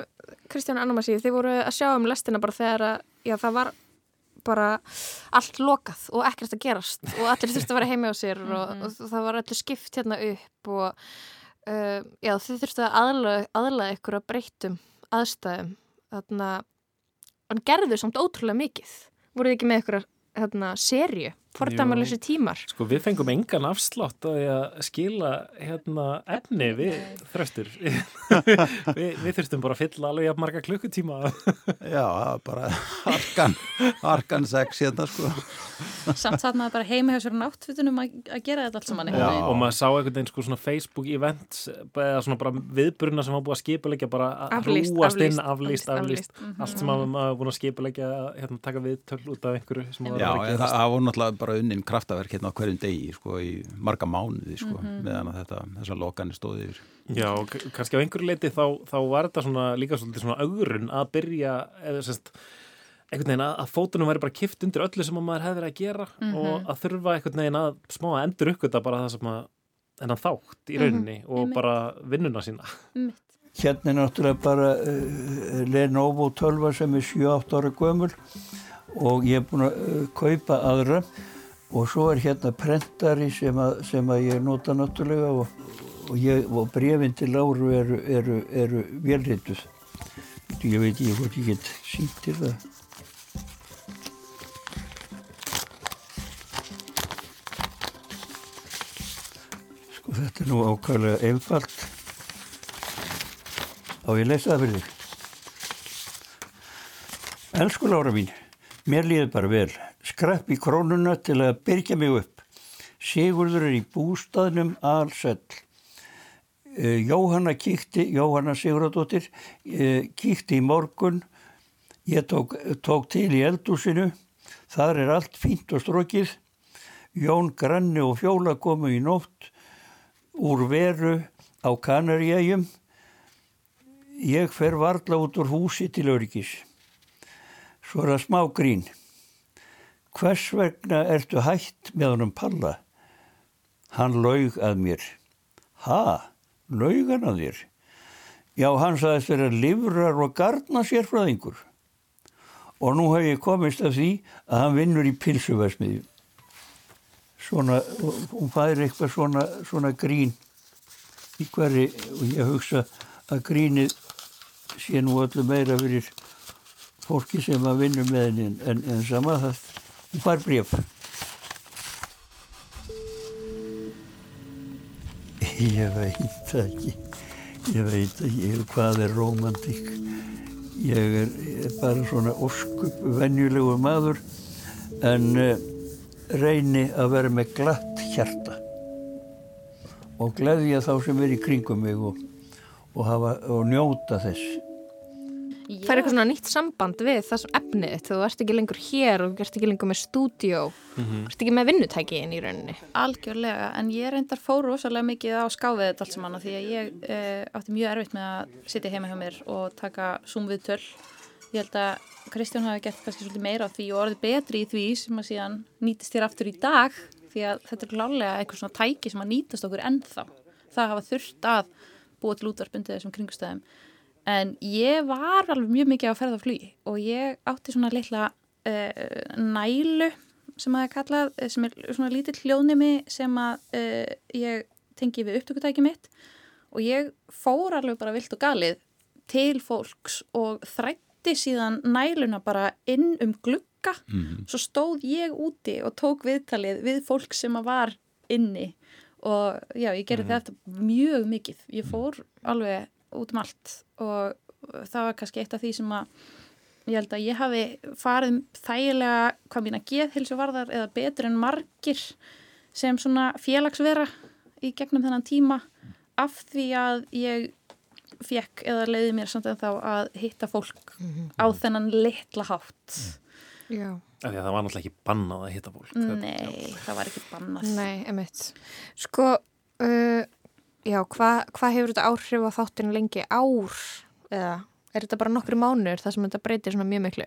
Kristján Annamasí, þið voru að sjá um lestina bara þegar að, já, það var bara allt lokað og ekkert að gerast og allir þurftu að vera heimi á sér og, og það var allir skipt hérna upp og uh, já, þið þurftu að aðlaða, aðlaða ykkur að breytum aðstæðum þarna, en gerðu samt ótrúlega mikið. Voruð ekki með ykkur hérna, serju, fordæmalösi tímar Sko, við fengum engan afslátt að, að skila hérna, efni við þröstur. *laughs* við, við þurftum bara að fylla alveg jafn marga klukkutíma. Já, það var bara harkan, harkan sex hérna sko. Samt satt maður bara heima hjá sér náttfutunum að, að gera þetta allt saman Já. og maður sá einhvern veginn sko svona Facebook events eða svona bara viðburna sem var búið að skipulegja bara að Aflýst, hrúast inn, aflýst, aflýst, aflýst, aflýst. allt sem maður maður búin að skipulegja hérna, taka viðtöl út af einhverju sem var Já, að en gera það, það voru náttúrulega bara unnin kraftaverk hérna á hverjum degi sko í marga mánuði sko Mhm. meðan að þetta, þessar lokanir stóði yfir. Já, og kannski á einhverju leiti þá, þá var þetta svona líka svolítið svona augrun að byrja eða semst einhvern veginn að, að fótunum væri bara kift undir öllu sem að maður hefði verið að gera Mhm. og að þurfa einhvern veginn að smá að endur uppgöta bara það sem að enn þátt í rauninni og Einmitt. bara vinnuna sína. Hérna er náttúrulega bara uh, Lenovo 12 sem er 7-8 ára gömul og ég er búin að uh, kaupa aðra og svo er hérna prentari sem að, sem að ég nota náttúrulega og, og, ég, og brefin til Láru eru, eru, eru velrituð. Ég veit ég hvort ég get sínt til það. Sko þetta er nú ákvæmlega einfalt. Á ég lesa það fyrir þig. Elsku Lára mín, mér líður bara vel. Skrapp í krónuna til að byrja mig upp. Sigurður er í bústaðnum allsell. Uh, Jóhanna kíkti, Jóhanna Sigurðardóttir, uh, kíkti í morgun. Ég tók, tók til í eldúsinu. Þar er allt fínt og strókið. Jón Granni og Fjóla komu í nótt úr veru á Kanaríæjum. Ég fer varla út úr húsi til öryggis. Svo er það smá grín. Hvers vegna ertu hætt með honum Palla? Hann laug að mér. Ha? Laug hann að þér? Já, hann sagðist vera livrar og gardna sérfræðingur. Og nú hef ég komist af því að hann vinnur í pilsuversmiðju. Svona, hún fær eitthvað svona, svona grín í hverju og ég hugsa að grínið sé nú öllu meira fyrir fólki sem að vinna með henni en, en, en sama það, fær bref. Ég veit ekki, ég veit ekki hvað er romantík. Ég er, ég er bara svona óskup venjulegu maður en uh, reyni að vera með glatt hjarta og gleðja þá sem er í kringum mig og, og, hafa, og njóta þess. Er eitthvað svona nýtt samband við það sem efnið þú ert ekki lengur hér og ert ekki lengur með stúdíó, þú ert ekki með vinnutæki inn í rauninni. Algjörlega, en ég reyndar fór rosalega mikið á skáfið þetta allt saman af því að ég uh, átti mjög erfitt með að sitja heima hjá mér og taka zoom við töl. Ég held að Kristján hafi gett kannski svolítið meira á því og orðið betri í því sem að síðan nýtist þér aftur í dag því að þetta er klálega eitthvað svona tæki En ég var alveg mjög mikið á ferðarflugi og ég átti svona litla uh, nælu sem að ég kallað, eh, sem er svona lítill hljóðnimi sem að uh, ég tengi við upptökutæki mitt. Og ég fór alveg bara vilt og galið til fólks og þrætti síðan næluna bara inn um glugga. Mhm. svo stóð ég úti og tók viðtalið við fólk sem að var inni. Og já, ég gerði þetta mjög mikið. Ég fór alveg út um allt og það var kannski eitt af því sem að ég held að ég hafi farið þægilega hvað mína geðhilsu varðar eða betur en margir sem svona félagsvera í gegnum þennan tíma af því að ég fekk eða leiði mér samt en þá að hitta fólk á þennan litla hátt. Já. Af því að það var náttúrulega ekki bannað að hitta fólk. Það- Nei, það var ekki bannað. Nei, emitt. Sko, uh, já, hvað hva hefur þetta áhrif á þáttinu lengi? Ár? Eða er þetta bara nokkru mánuður þar sem þetta breytir svona mjög miklu?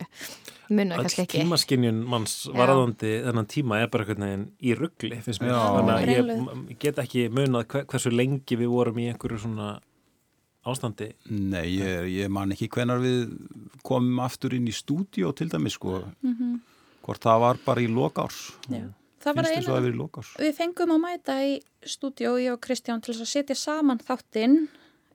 Munna kannski ekki. tímaskinjun manns varðandi þennan tíma er bara einhvern veginn í ruggli finnst mér. Þannig að ég m- get ekki munað hver, hversu lengi við vorum í einhverju svona ástandi. Nei, ég, ég man ekki hvenar við komum aftur inn í stúdíó til dæmis sko. Hvort það var bara í lokárs. Já. Það var eina, lokárs. við fengum að mæta í stúdíó, ég og Kristján, til að setja saman þáttinn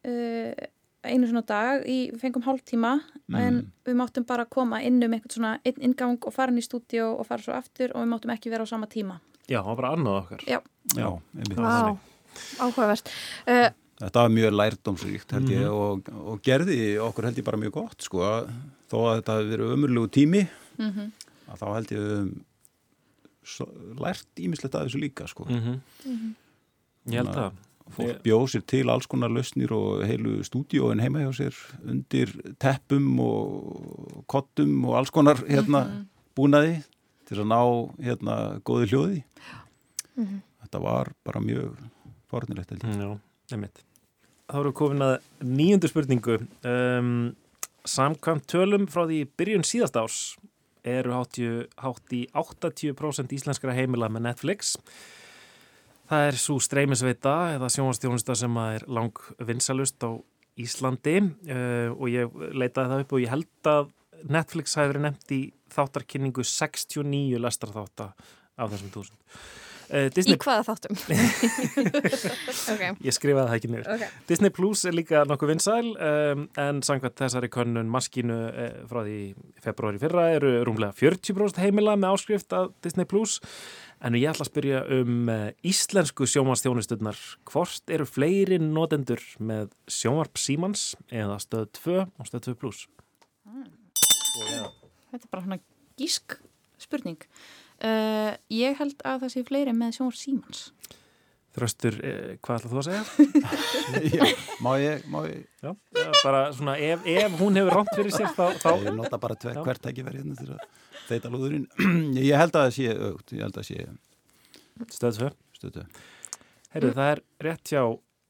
uh, einu svona dag, í, við fengum hálftíma, en við máttum bara koma inn um einhvern svona einn ingang og fara inn í stúdíó og fara svo aftur og við máttum ekki vera á sama tíma. Já, það var bara annað okkar. Já, Já. Vá, áhugavert. Uh, Þetta var mjög lærdómsríkt held ég og, og gerði okkur held ég bara mjög gott sko að þó að þetta hafi verið ömurlegu tími að þá held ég um, lært ímislegt að þessu líka sko. Mm Ég held það. Fólk bjóð sér til alls konar lausnir og heilu stúdíóin heima hjá sér undir teppum og kottum og alls konar hérna búnaði til að ná hérna góði hljóði. Þetta var bara mjög fornilegt. Já, einmitt. Þá erum við komin að nýjundu spurningu. Um, samkvæmt tölum frá því byrjun síðast árs eru hátt í, hátt í 80% íslenskra heimila með Netflix. Það er svo streymisveita eða sjónvastjónusta sem er lang vinsalust á Íslandi uh, og ég leitaði það upp og ég held að Netflix hafi verið nefnt í þáttarkynningu 69 lestarþátta af þessum túsund. Uh, í Disney hvaða þáttum? *laughs* ok, Ég skrifaði það ekki niður. ok. Disney Plus er líka nokkuð vinsæl um, en samkvæmt þessari könnun maskínu eh, frá því februari fyrra eru rúmlega 40% heimila með áskrift af Disney Plus en ég ætla að spyrja um uh, íslensku sjónvarstjónusturnar hvort eru fleiri notendur með sjónvarp Símans eða stöð 2 og stöð 2 Plus þetta er bara svona gísk spurning. Uh, ég held að það sé fleiri með sjónvar símans. Þröstur, eh, hvað ætla þú að segja? *laughs* Já, má ég, má ég, Já, bara svona ef, ef hún hefur rámt fyrir sér þá, þá ég nota bara tver, Já. hvert ekki verið hérna til að þeita lúðurinn. *clears throat* ég held að það sé aukt, ég held að það sé stöð 2 stötu. Heyrðu, það er rétt hjá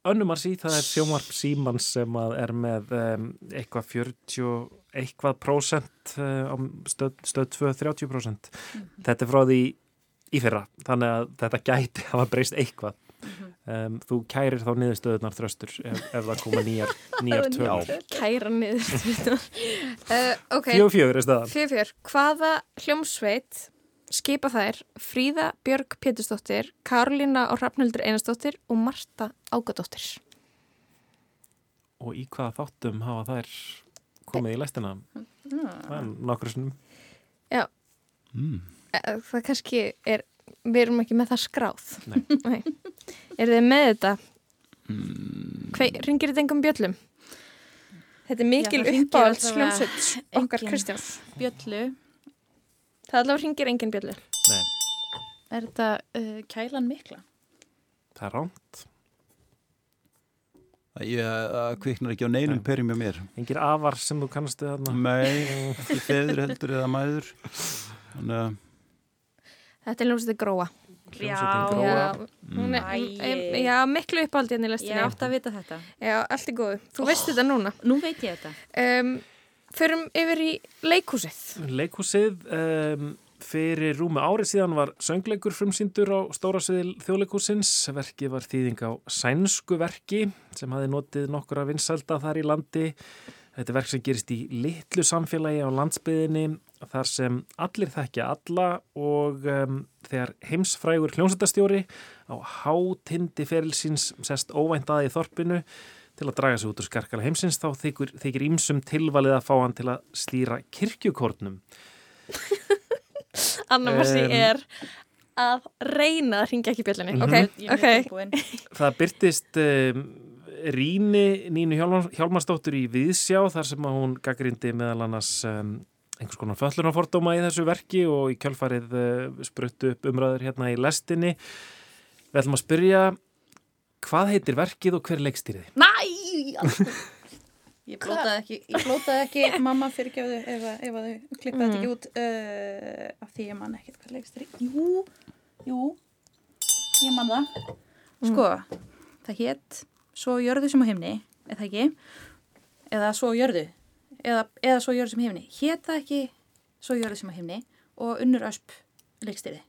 Önnumarsi, það er sjónvarp Símans sem að er með um, eitthvað 40 eitthvað prósent á stöð, stöð 2, 30 prósent. Þetta er frá því í fyrra, þannig að þetta gæti hafa breyst eitthvað. Um, þú kærir þá niðurstöðunar þröstur ef, ef það koma nýjar, *laughs* nýjar tölur. Kæra niður. uh, *laughs* ok, Fjögur fjögur er staðan. fjör fjör. Hvaða hljómsveit skipa þær Fríða Björg Pétursdóttir, Karolína og Hrafnildur Einarsdóttir og Marta Ágadóttir? Og í hvaða þáttum hafa þær komið í læstina? Það er nokkur sinnum. Já, Mm. það kannski er, við erum ekki með það skráð. Nei. *laughs* Nei. Er þið með þetta? Mm. Hvei, ringir þetta engum bjöllum? Þetta er mikil uppáhalds hljómsveit okkar. Kristjáns. Bjöllu. Það allavega ringir engin bjöllu. Nei. Er þetta uh, kælan mikla? Það er ránt. Ég það kviknar ekki á neinum Nei. perjum hjá mér. Engir afar sem þú kannastu þarna. Nei, *laughs* ekki feður heldur eða mæður. Þannig að Þetta er ljómsveitir gróa. Hljómsveitin Gróa. Já, hún er, já, miklu uppáldi hérna í lestinni. Ég átti að vita þetta. Já, allt er góðu. Þú veist þetta núna. Nú veit ég þetta. Um, förum yfir í leikhúsið. Leikhúsið um, fyrir rúmi ári síðan var söngleikur frumsýndur á stóra sviði þjóðleikhúsins. Verkið var þýðing á sænsku verki sem hafi notið nokkura vinsælda þar í landi. Þetta er verk sem gerist í litlu samfélagi á landsbyðinni þar sem allir þekkja alla og um, þegar heimsfrægur hljómsættastjóri á hátindi ferilsins sest óvænt að í þorpinu til að draga sig út úr skarkala heimsins þá þykir, þykir ímsum tilvalið að fá hann til að stýra kirkjukórnum. *laughs* Anna Marci Um, er að reyna að ringja ekki bjöllunni. Mhm. Ok, Ég er mjög ok. tilbúin. *laughs* Það byrtist um, Ríni Nínu Hjálmar, Hjálmarsdóttur í Viðsjá þar sem að hún gaggrindi meðal annars um, einhvers konar föllunarfordóma í þessu verki og í kjölfarið uh, spruttu upp umræður hérna í lestinni. Við ætlum að spyrja hvað heitir verkið og hver leikstýrið? Næ! *laughs* Ég blótaði ekki, ég blótaði ekki mamma fyrirgefðu ef, ef að þau klippaði þetta ekki út uh, af því ég man ekkert hvað leikstri. Jú, jú, ég man það. Sko, það hétt Svo jörðu sem á himni, eða ekki, eða Svo jörðu, eða, eða Svo jörðu sem á himni. Hétt það ekki Svo jörðu sem á himni og unnur ösp leikstýri.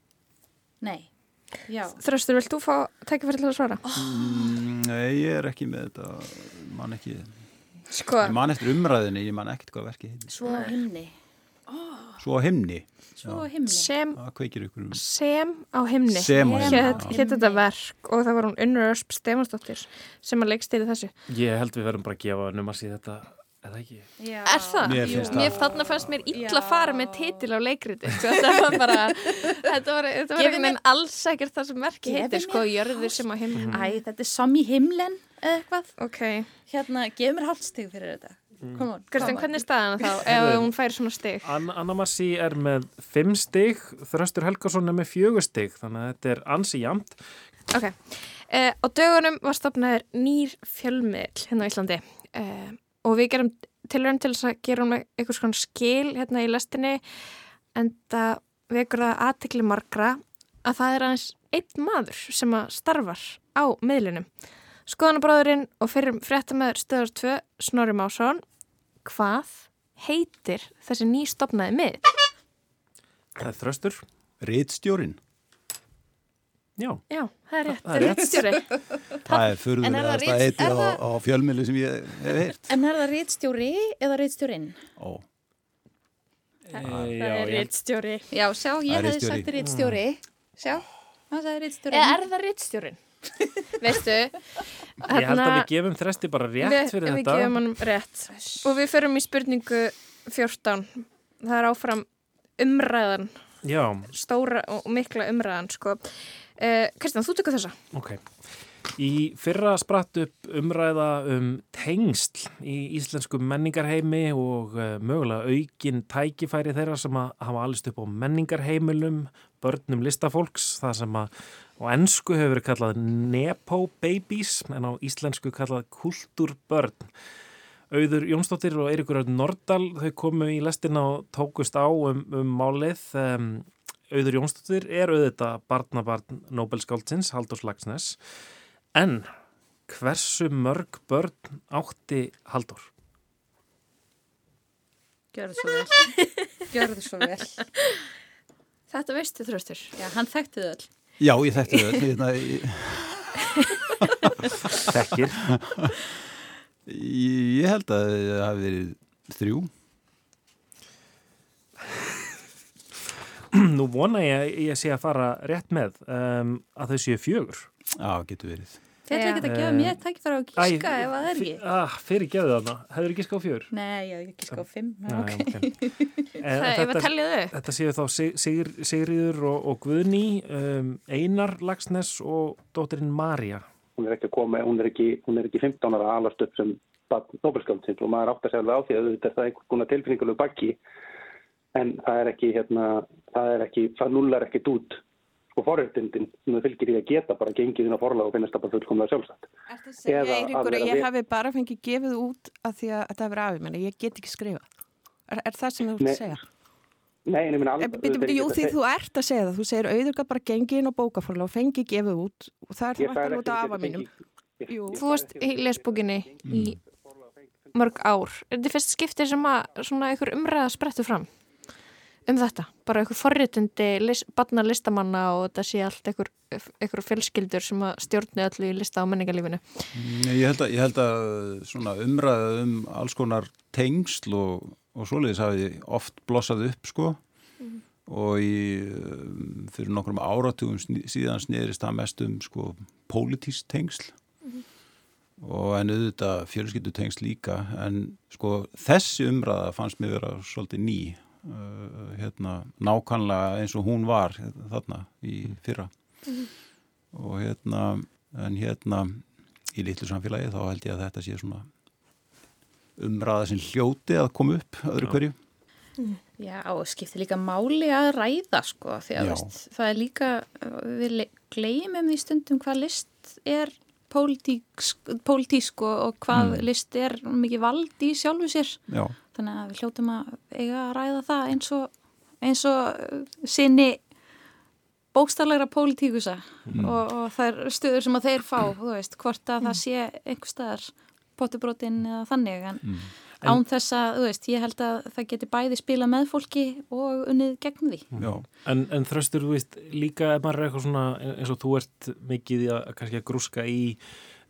Nei. Þröstur, vilt þú fá tækifæri til að svara? Mm, Nei, ég er ekki með þetta, man ekki, Sko, ég man eftir umræðinni, ég man ekkert hvað verkið heitir. Svo himni. Svo á himni, Svo á himni. sem, um. sem á himni. Sem á himni, Hét, já. hét þetta verk og það var hún Unnur Ösp Stefansdóttir sem að leikstýri þessu. Ég held við verðum bara að gefa num að sé þetta, eða ekki? Já. Er það? Mér finnst Mér það. þarna fannst mér illa að fara með titil á leikriti. Sko, þetta var bara, þetta var, þetta var einhvern veginn alls ekkert það sem verki Gefið heitir, sko, jörður sem á himni. Æ, þetta er som í himlen eða eitthvað. Ok. Hérna, gef mér hálfstig fyrir þetta. Come on. Kristján, hvernig er staðan þá *laughs* ef hún fær svona stig? Anna, Anna Massi er með fimm stig, Þröstur Helgason er með fjögur stig, þannig að þetta er ansi jamt. Ok. Uh, á dögunum var stopnaður nýr fjölmiðl hérna á Íslandi uh, og við gerum tilraun til þess að gera um einhvers konar skil hérna í lestinni en það vekur það aðtekli margra að það er aðeins einn maður sem að starfar á miðlunum. Skoðanabráðurinn og fyrir fréttamæður stöðar 2 Snorri Másson hvað heitir þessi nýstopnaði miðl? Það er Þröstur. Ritstjórin, Já, Já, það er rétt. Það er rétt. Ritstjóri. *laughs* það er er það rit- heitið er á, það- á fjölmiðli sem ég hef heyrt. En er það reitstjóri eða reitstjórin? Ó, e, Það er ritstjóri. Já, sjá, Það ég er ritstjóri. sagt reitstjóri. Sjá, það sagði reitstjórin. Eða er það ritstjórin? *laughs* Veistu? Ég held að við gefum Þresti bara rétt við, fyrir við þetta. gefum hann rétt. Og við förum í spurningu 14. Það er áfram umræðan, Já, stóra og mikla umræðan, sko. Uh, Kristján, þú tekur þessa. ok. Í fyrra spratt upp umræða um tengsl í íslensku menningarheimi og uh, mögulega aukin tækifæri þeirra sem að hafa allist upp á menningarheimilum, börnum listafólks, það sem að á ennsku hefur verið kallað Nepo Babies en á íslensku kallað Kulturbörn. Auður Jónsdóttir og Eirikur Nordal þau komu í lestina og tókust á um, um málið. Um, Auður Jónsdóttir er auðvitað barnabarn Nobelskáldsins, Halldórs Lagsnes. En hversu mörg börn átti Halldór? Gjörðu svo vel. *laughs* Gjörðu svo vel. Þetta veistu þröstur. Já, hann þekkti þau öll. já, ég þekkti þau. Hérna, ég, Þekkir. *laughs* ég held að það hafi verið þrjú. *clears throat* Nú vona ég að ég sé að fara rétt með um, að þau séu fjögur. Já, getur verið. Þið ætla ekki að gefa mér tækifæra að gíska ef það er ekki. Ah, fyrir gefðu þarna. Hefur ekki skáð fjögur? Nei, ég hef ekki gíska á fimm. Nei, ok. ok. *laughs* Eh, Það er þetta- að tellja þau. Þetta séu þá Sig- Sigr, Sigriður og, og Guðný, um, Einar Lagsnes og dóttirinn Marja. hún er ekki að koma, hún er ekki, hún er ekki 15 ára alast upp sem Nobelskáldsins og maður átt að segja alveg á því að þetta er einhvern konar tilfinninguleg bakki en það er ekki hérna, það er ekki, það nullar ekkit út sko forréttindin sem það fylgir í að geta bara gengið inn á forlag og finnast það bara fullkomlega sjálfsagt. Er það að segja, Eða að Eiríkur, að ég við- hafi bara fengið gefið út af því að þetta hefur afið minni, ég get ekki skrifað. Er, er það sem þú ert að segja? Nei, en ég minna E, Bitu, bitu, jú, því þú ert að segja það, þú segir auður gat bara gengið inn á bókaforlega og fengið gefið út og það er það vantilega út af afa mínum. Jú. Þú varst í lesbókinni í mörg ár. Er þetta fyrst skiptið sem að svona einhver umræða sprettu fram um þetta? Bara einhver forréttindi lis, barna listamanna og þetta sé allt einhver, einhver fjölskyldur sem að stjórni öllu í lista á menningarlífinu. Nei, Ég held að, ég held að svona umræða um alls konar tengsl og, og svoleiðis hafi oft blossað upp sko. Og í, um, fyrir nokkrum áratugum síðan snerist það mest um sko pólitísk tengsl. Og en auðvitað fjölskyldu tengsl líka. En sko þessi umræða fannst mér vera svolítið ný uh, hérna nákvæmlega eins og hún var þarna í fyrra. Og hérna en hérna í litlu samfélagi þá held ég að þetta sé svona umræða sem hljóti að koma upp öðru hverju. Já, og skiptir líka máli að ræða sko, því að Já. veist, það er líka, við le- gleymum því stundum hvað list er pólitísk, og, og hvað Mm. list er mikið vald í sjálfu sér. Já. Þannig að við hljótum að eiga að ræða það eins og, eins og uh, sinni bókstaflegra pólitíkusa Mm. og, og þær stöður sem að þeir fá, þú veist, hvort að það sé einhver staðar potubrótin eða þannig, en En- án þess að, þú veist, ég held að það geti bæði spila með fólki og unnið gegn því. Já. En, en þröstur, þú veist, líka ef maður er eitthvað svona eins og þú ert mikið í að kannski að grúska í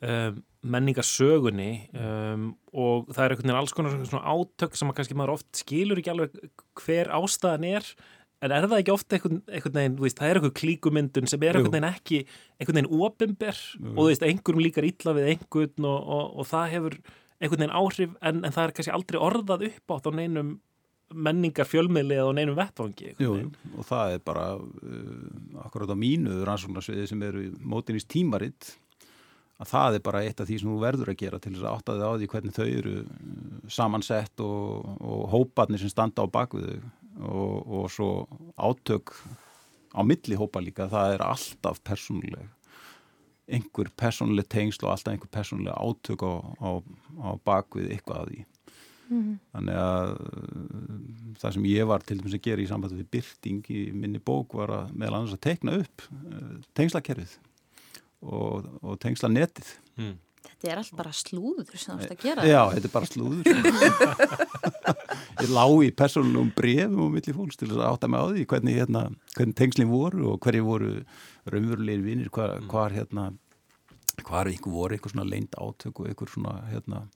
um, menningarsögunni um, og það er einhvern veginn alls konar svona átök sem að kannski maður oft skilur ekki alveg hver ástæðan er en er það ekki oft einhvern, einhvern veginn, þú veist, það er einhver klíkumyndun sem er einhvern veginn ekki einhvern veginn opimber og þú veist, einhverjum líkar illa við einhvern og, og, og það hefur einhvern veginn áhrif en, en það er kannski aldrei orðað upp átt á neinum menningar fjölmiðli eða á neinum vettvangi Jú, og það er bara uh, akkurat á mínu rannsóknarsviði sem eru mótinist tímaritt að það er bara eitt af því sem þú verður að gera til þess að átta þig á því hvernig þau eru uh, samansett og, og hóparnir sem standa á bakvið þau. Og, og svo átök á milli hópa líka, það er alltaf persónuleg einhver persónuleg tengsl og alltaf einhver persónuleg átök á, á, á bakvið eitthvað af því Þannig að uh, það sem ég var til dæmis að gera í sambandi við byrting í minni bók var að meðal annars að tekna upp uh, tengslakerfið og, og tengsla netið. Mm. Þetta er allt bara slúður sem þú ert að gera. Já, þetta er bara slúður. *laughs* ég lá í persónulegum brefum og milli fólks til þess að átta mig á því hvernig, hérna, hvernig tengslinn voru og hverju voru raunverulegir vinnir, hvar, hvar hérna, hvar einhver voru einhver svona leind átök og einhver svona hérna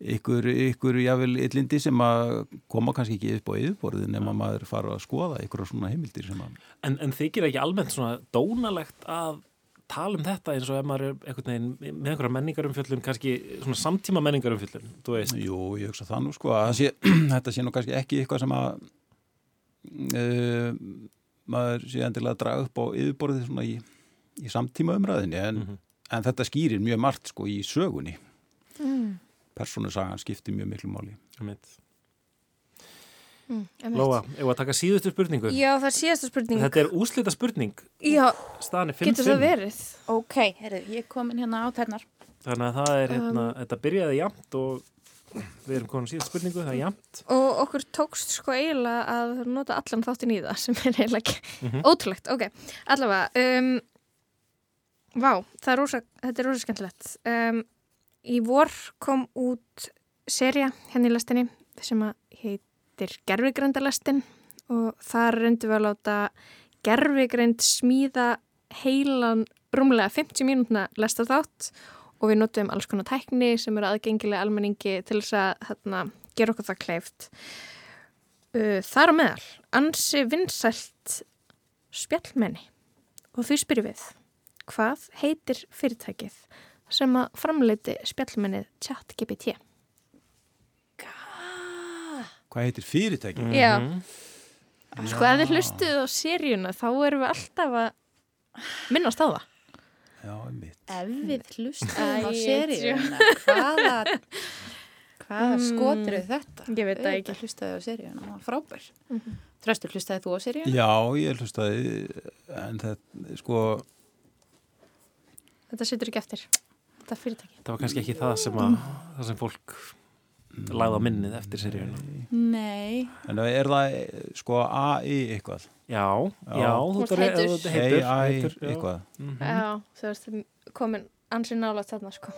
ykkur, ykkur jável illindi sem að koma kannski ekki upp á yfirborðið nema maður fara að skoða ykkur svona heimildir sem að En, en þykir ekki almennt svona dónalegt að tala um þetta eins og ef maður er einhvern veginn með einhverja menningarumfjöllun, kannski svona samtíma menningarumfjöllun, þú veist. Jú, ég hugsa það nú sko að sé, *clears throat* þetta sé nú kannski ekki eitthvað sem að uh, maður sé endilega að draga upp á yfirborðið svona í, í samtíma umræðinni en, en þetta skýrir mjög margt sko í sögunni Mm. persónusagan skiptir mjög miklu máli. Mm. Lóa, ef að taka síðustu spurningu. Já, það er síðasta spurning. Þetta er úslita spurning. Já, Staðan er 5-5. getur það verið? Ok, heyrðu, ég er komin hérna á tærnar. Þannig að það er, hérna, Um. þetta byrjaði jæmt og við erum komin síðustu spurningu, það er jæmt. Og okkur tókst sko eiginlega að nota allan þáttin í það sem er eiginlega ekki Mhm. ótrúlegt. Ok, allavega. Um, vá, það er rosa, þetta er rosa skemmtilegt. Um, í vor kom út seria hérna í lestinni sem heitir Gervigrindalestin og þar reyndum við að láta gerfigrind smíða heilan rúmlega 50 mínútna lesta þátt og við notum alls konar tækni sem eru aðgengilega almenningi til þess að hérna, gera okkur það kleift. Uh, þar á meðal, ansi vinsælt spjallmenni og því spyrjum við, hvað heitir fyrirtækið sem að framleiti spjallmennið ChatGPT? Hvað heitir fyrirtæki? Já. Sko, ef þið hlustuð á seríuna þá erum við alltaf að minnast á það. Já. Ef við hlustum á seríuna, hvaða, Hvaða mm. skotir er þetta? Ég veit það ekki. Hlustaði á seríuna, það var frábær. Mm -hmm. Tröstur, hlustaði þú á seríuna? Já, ég hlustaði, en þetta, sko... Þetta sittur ekki eftir, þetta fyrirtæki. Það var kannski ekki það sem, að, það sem fólk lagða minnið eftir seríuna. Nei. En er það, sko, AI eitthvað? Já, já, þú heitur. AI eitthvað. Já, þú veist, komin ansið nála þarna, sko.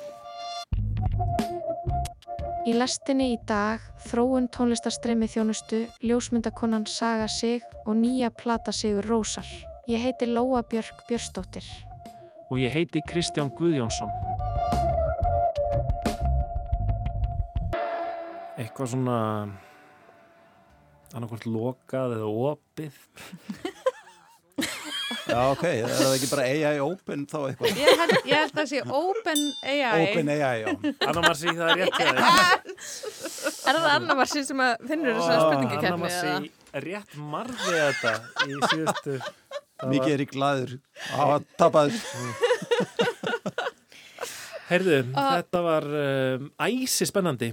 Í lestinni í dag þróun tónlistarstreymi þjónustu, ljósmyndakonan Saga Sig og nýja plata Sigur Rósar. Ég heiti Lóa Björk Björnsdóttir. Og ég heiti Kristján Guðjónsson. Eitthvað svona annarkvæmt lokað eða opið. Já, ok, er það ekki bara AI Open þá eitthvað? Ég held, ég held að sé Open AI. Open AI, já. Anna Marci, það er rétt það. *laughs* Er það Anna Marci sem að finnur þessa spurningakefni? Anna Marci rétt marði þetta í síðustu. Mikið er í gladur á að tapaður. Heyrðu, þetta var um, æsi spennandi.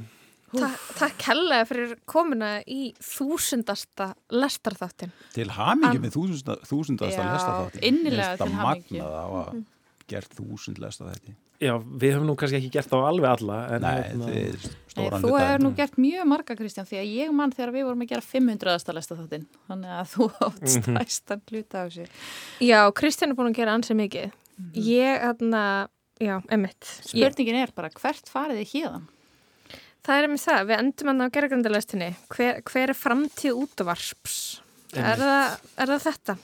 Ta takk helga fyrir komuna í þúsundasta lestarþáttin. Til hamingi með þúsundasta, þúsundasta lestarþáttin. Já, innilega til hamingi. Það magnað á að mm -hmm. gert þúsund lestarþætti. Já, við höfum nú kannski ekki gert á alveg alla. En Nei, hérna... þið er stóran. Þú hefur nú gert mjög marga, Kristján, því að ég mann þegar við vorum að gera 500. lestarþáttin. Þannig að þú átt mhm. stæstan hluta á þessu. Já, Kristján er búin að gera ansið mikið. Mm -hmm. Ég, hérna, já, emitt. Spurningin er bara, hvert farið þið híðan? Það er með það, við endum að ná gerðgröndalæstinni. Hver, hver er framtíð útvarps? Er það, er það þetta?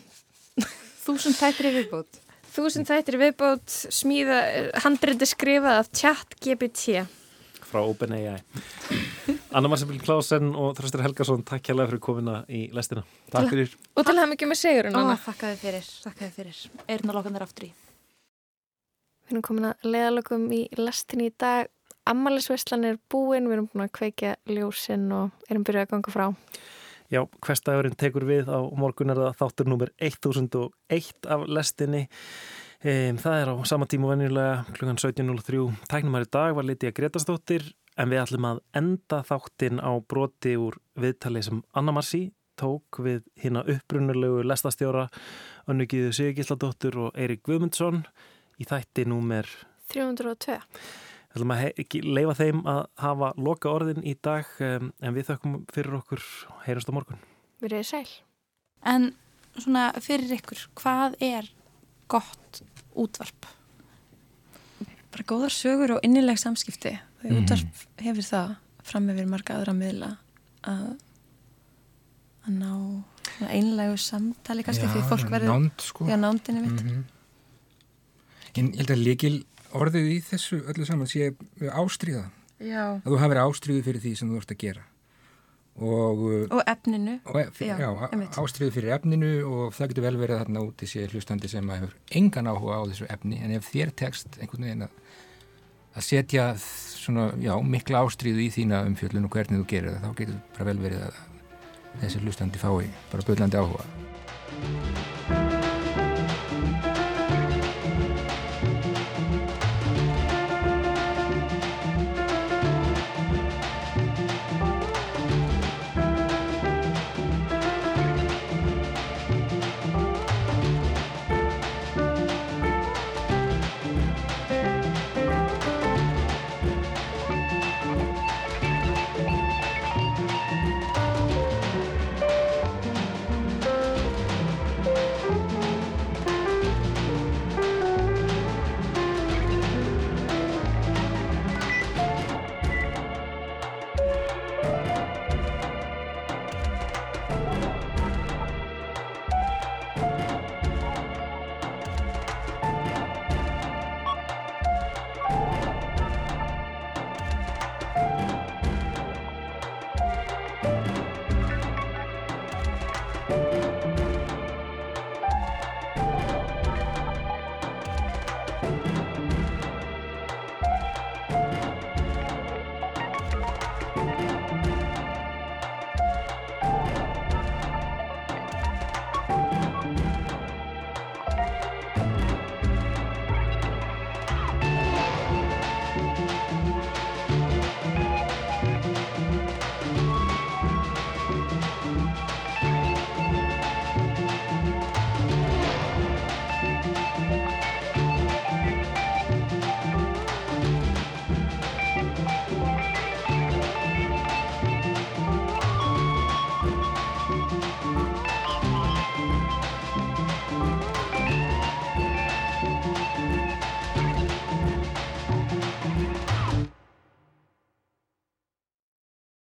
Þúsund þættir í viðbót. Þúsund þættir í viðbót, smíða, handrindi skrifað af chat GPT. Frá OpenAI. Anna Marsebil Klásen og Þröstur Helgarsson, takk hjálpa fyrir komina í lestina. Takk fyrir. Og til hafa mikið með segurinn. Takk að þið fyrir, takk að þið fyrir. Erna lokan er aftur í. Við erum komin að leðalögum í lestinni í dag ammælisveislan er búin, við erum búin að kveikja ljósinn og erum byrjuð að ganga frá. Já, hverstagurinn tekur við á morgun er það þáttur nummer 1001 af lestinni. Um, það er á sama tíma venjulega klukkan 17.03. Tæknumar í dag var litið að Gretastóttir en við ætlum að enda þáttin á broti úr viðtali sem Anna Marci tók við hérna upprunulegu lestastjóra Önnugiðu Sigilladóttur og Eirik Guðmundsson í þætti númer 302. Við ætlum að leifa þeim að hafa loka orðin í dag um, en við þökkum fyrir okkur heyrjast á morgun. Við erum sæl. En svona fyrir ykkur, hvað er gott útvarp? Bara góðar sögur og innileg samskipti. Mm. útvarp hefur það fram með við marga aðra miðla að, að ná einlegu samtali kannski já, því fólk verður nánd, sko. já, nándinni mitt. Mm -hmm. En ég held að líkil orðið í þessu öllu saman sé ástríða. Já. að þú hafið ástríðu fyrir því sem þú ert að gera. Og, uh, og efninu. og ef, já, já, ástríðu fyrir efninu og það getur vel verið þarna úti sé hlustandi sem hefur engan áhuga á þessu efni. En ef þér tekst einhvern veginn að, að setja svona, mikla ástríðu í þína umfjöldun og hvernig þú gerir það þá getur bara vel verið að þessi hlustandi fái bara böllandi áhuga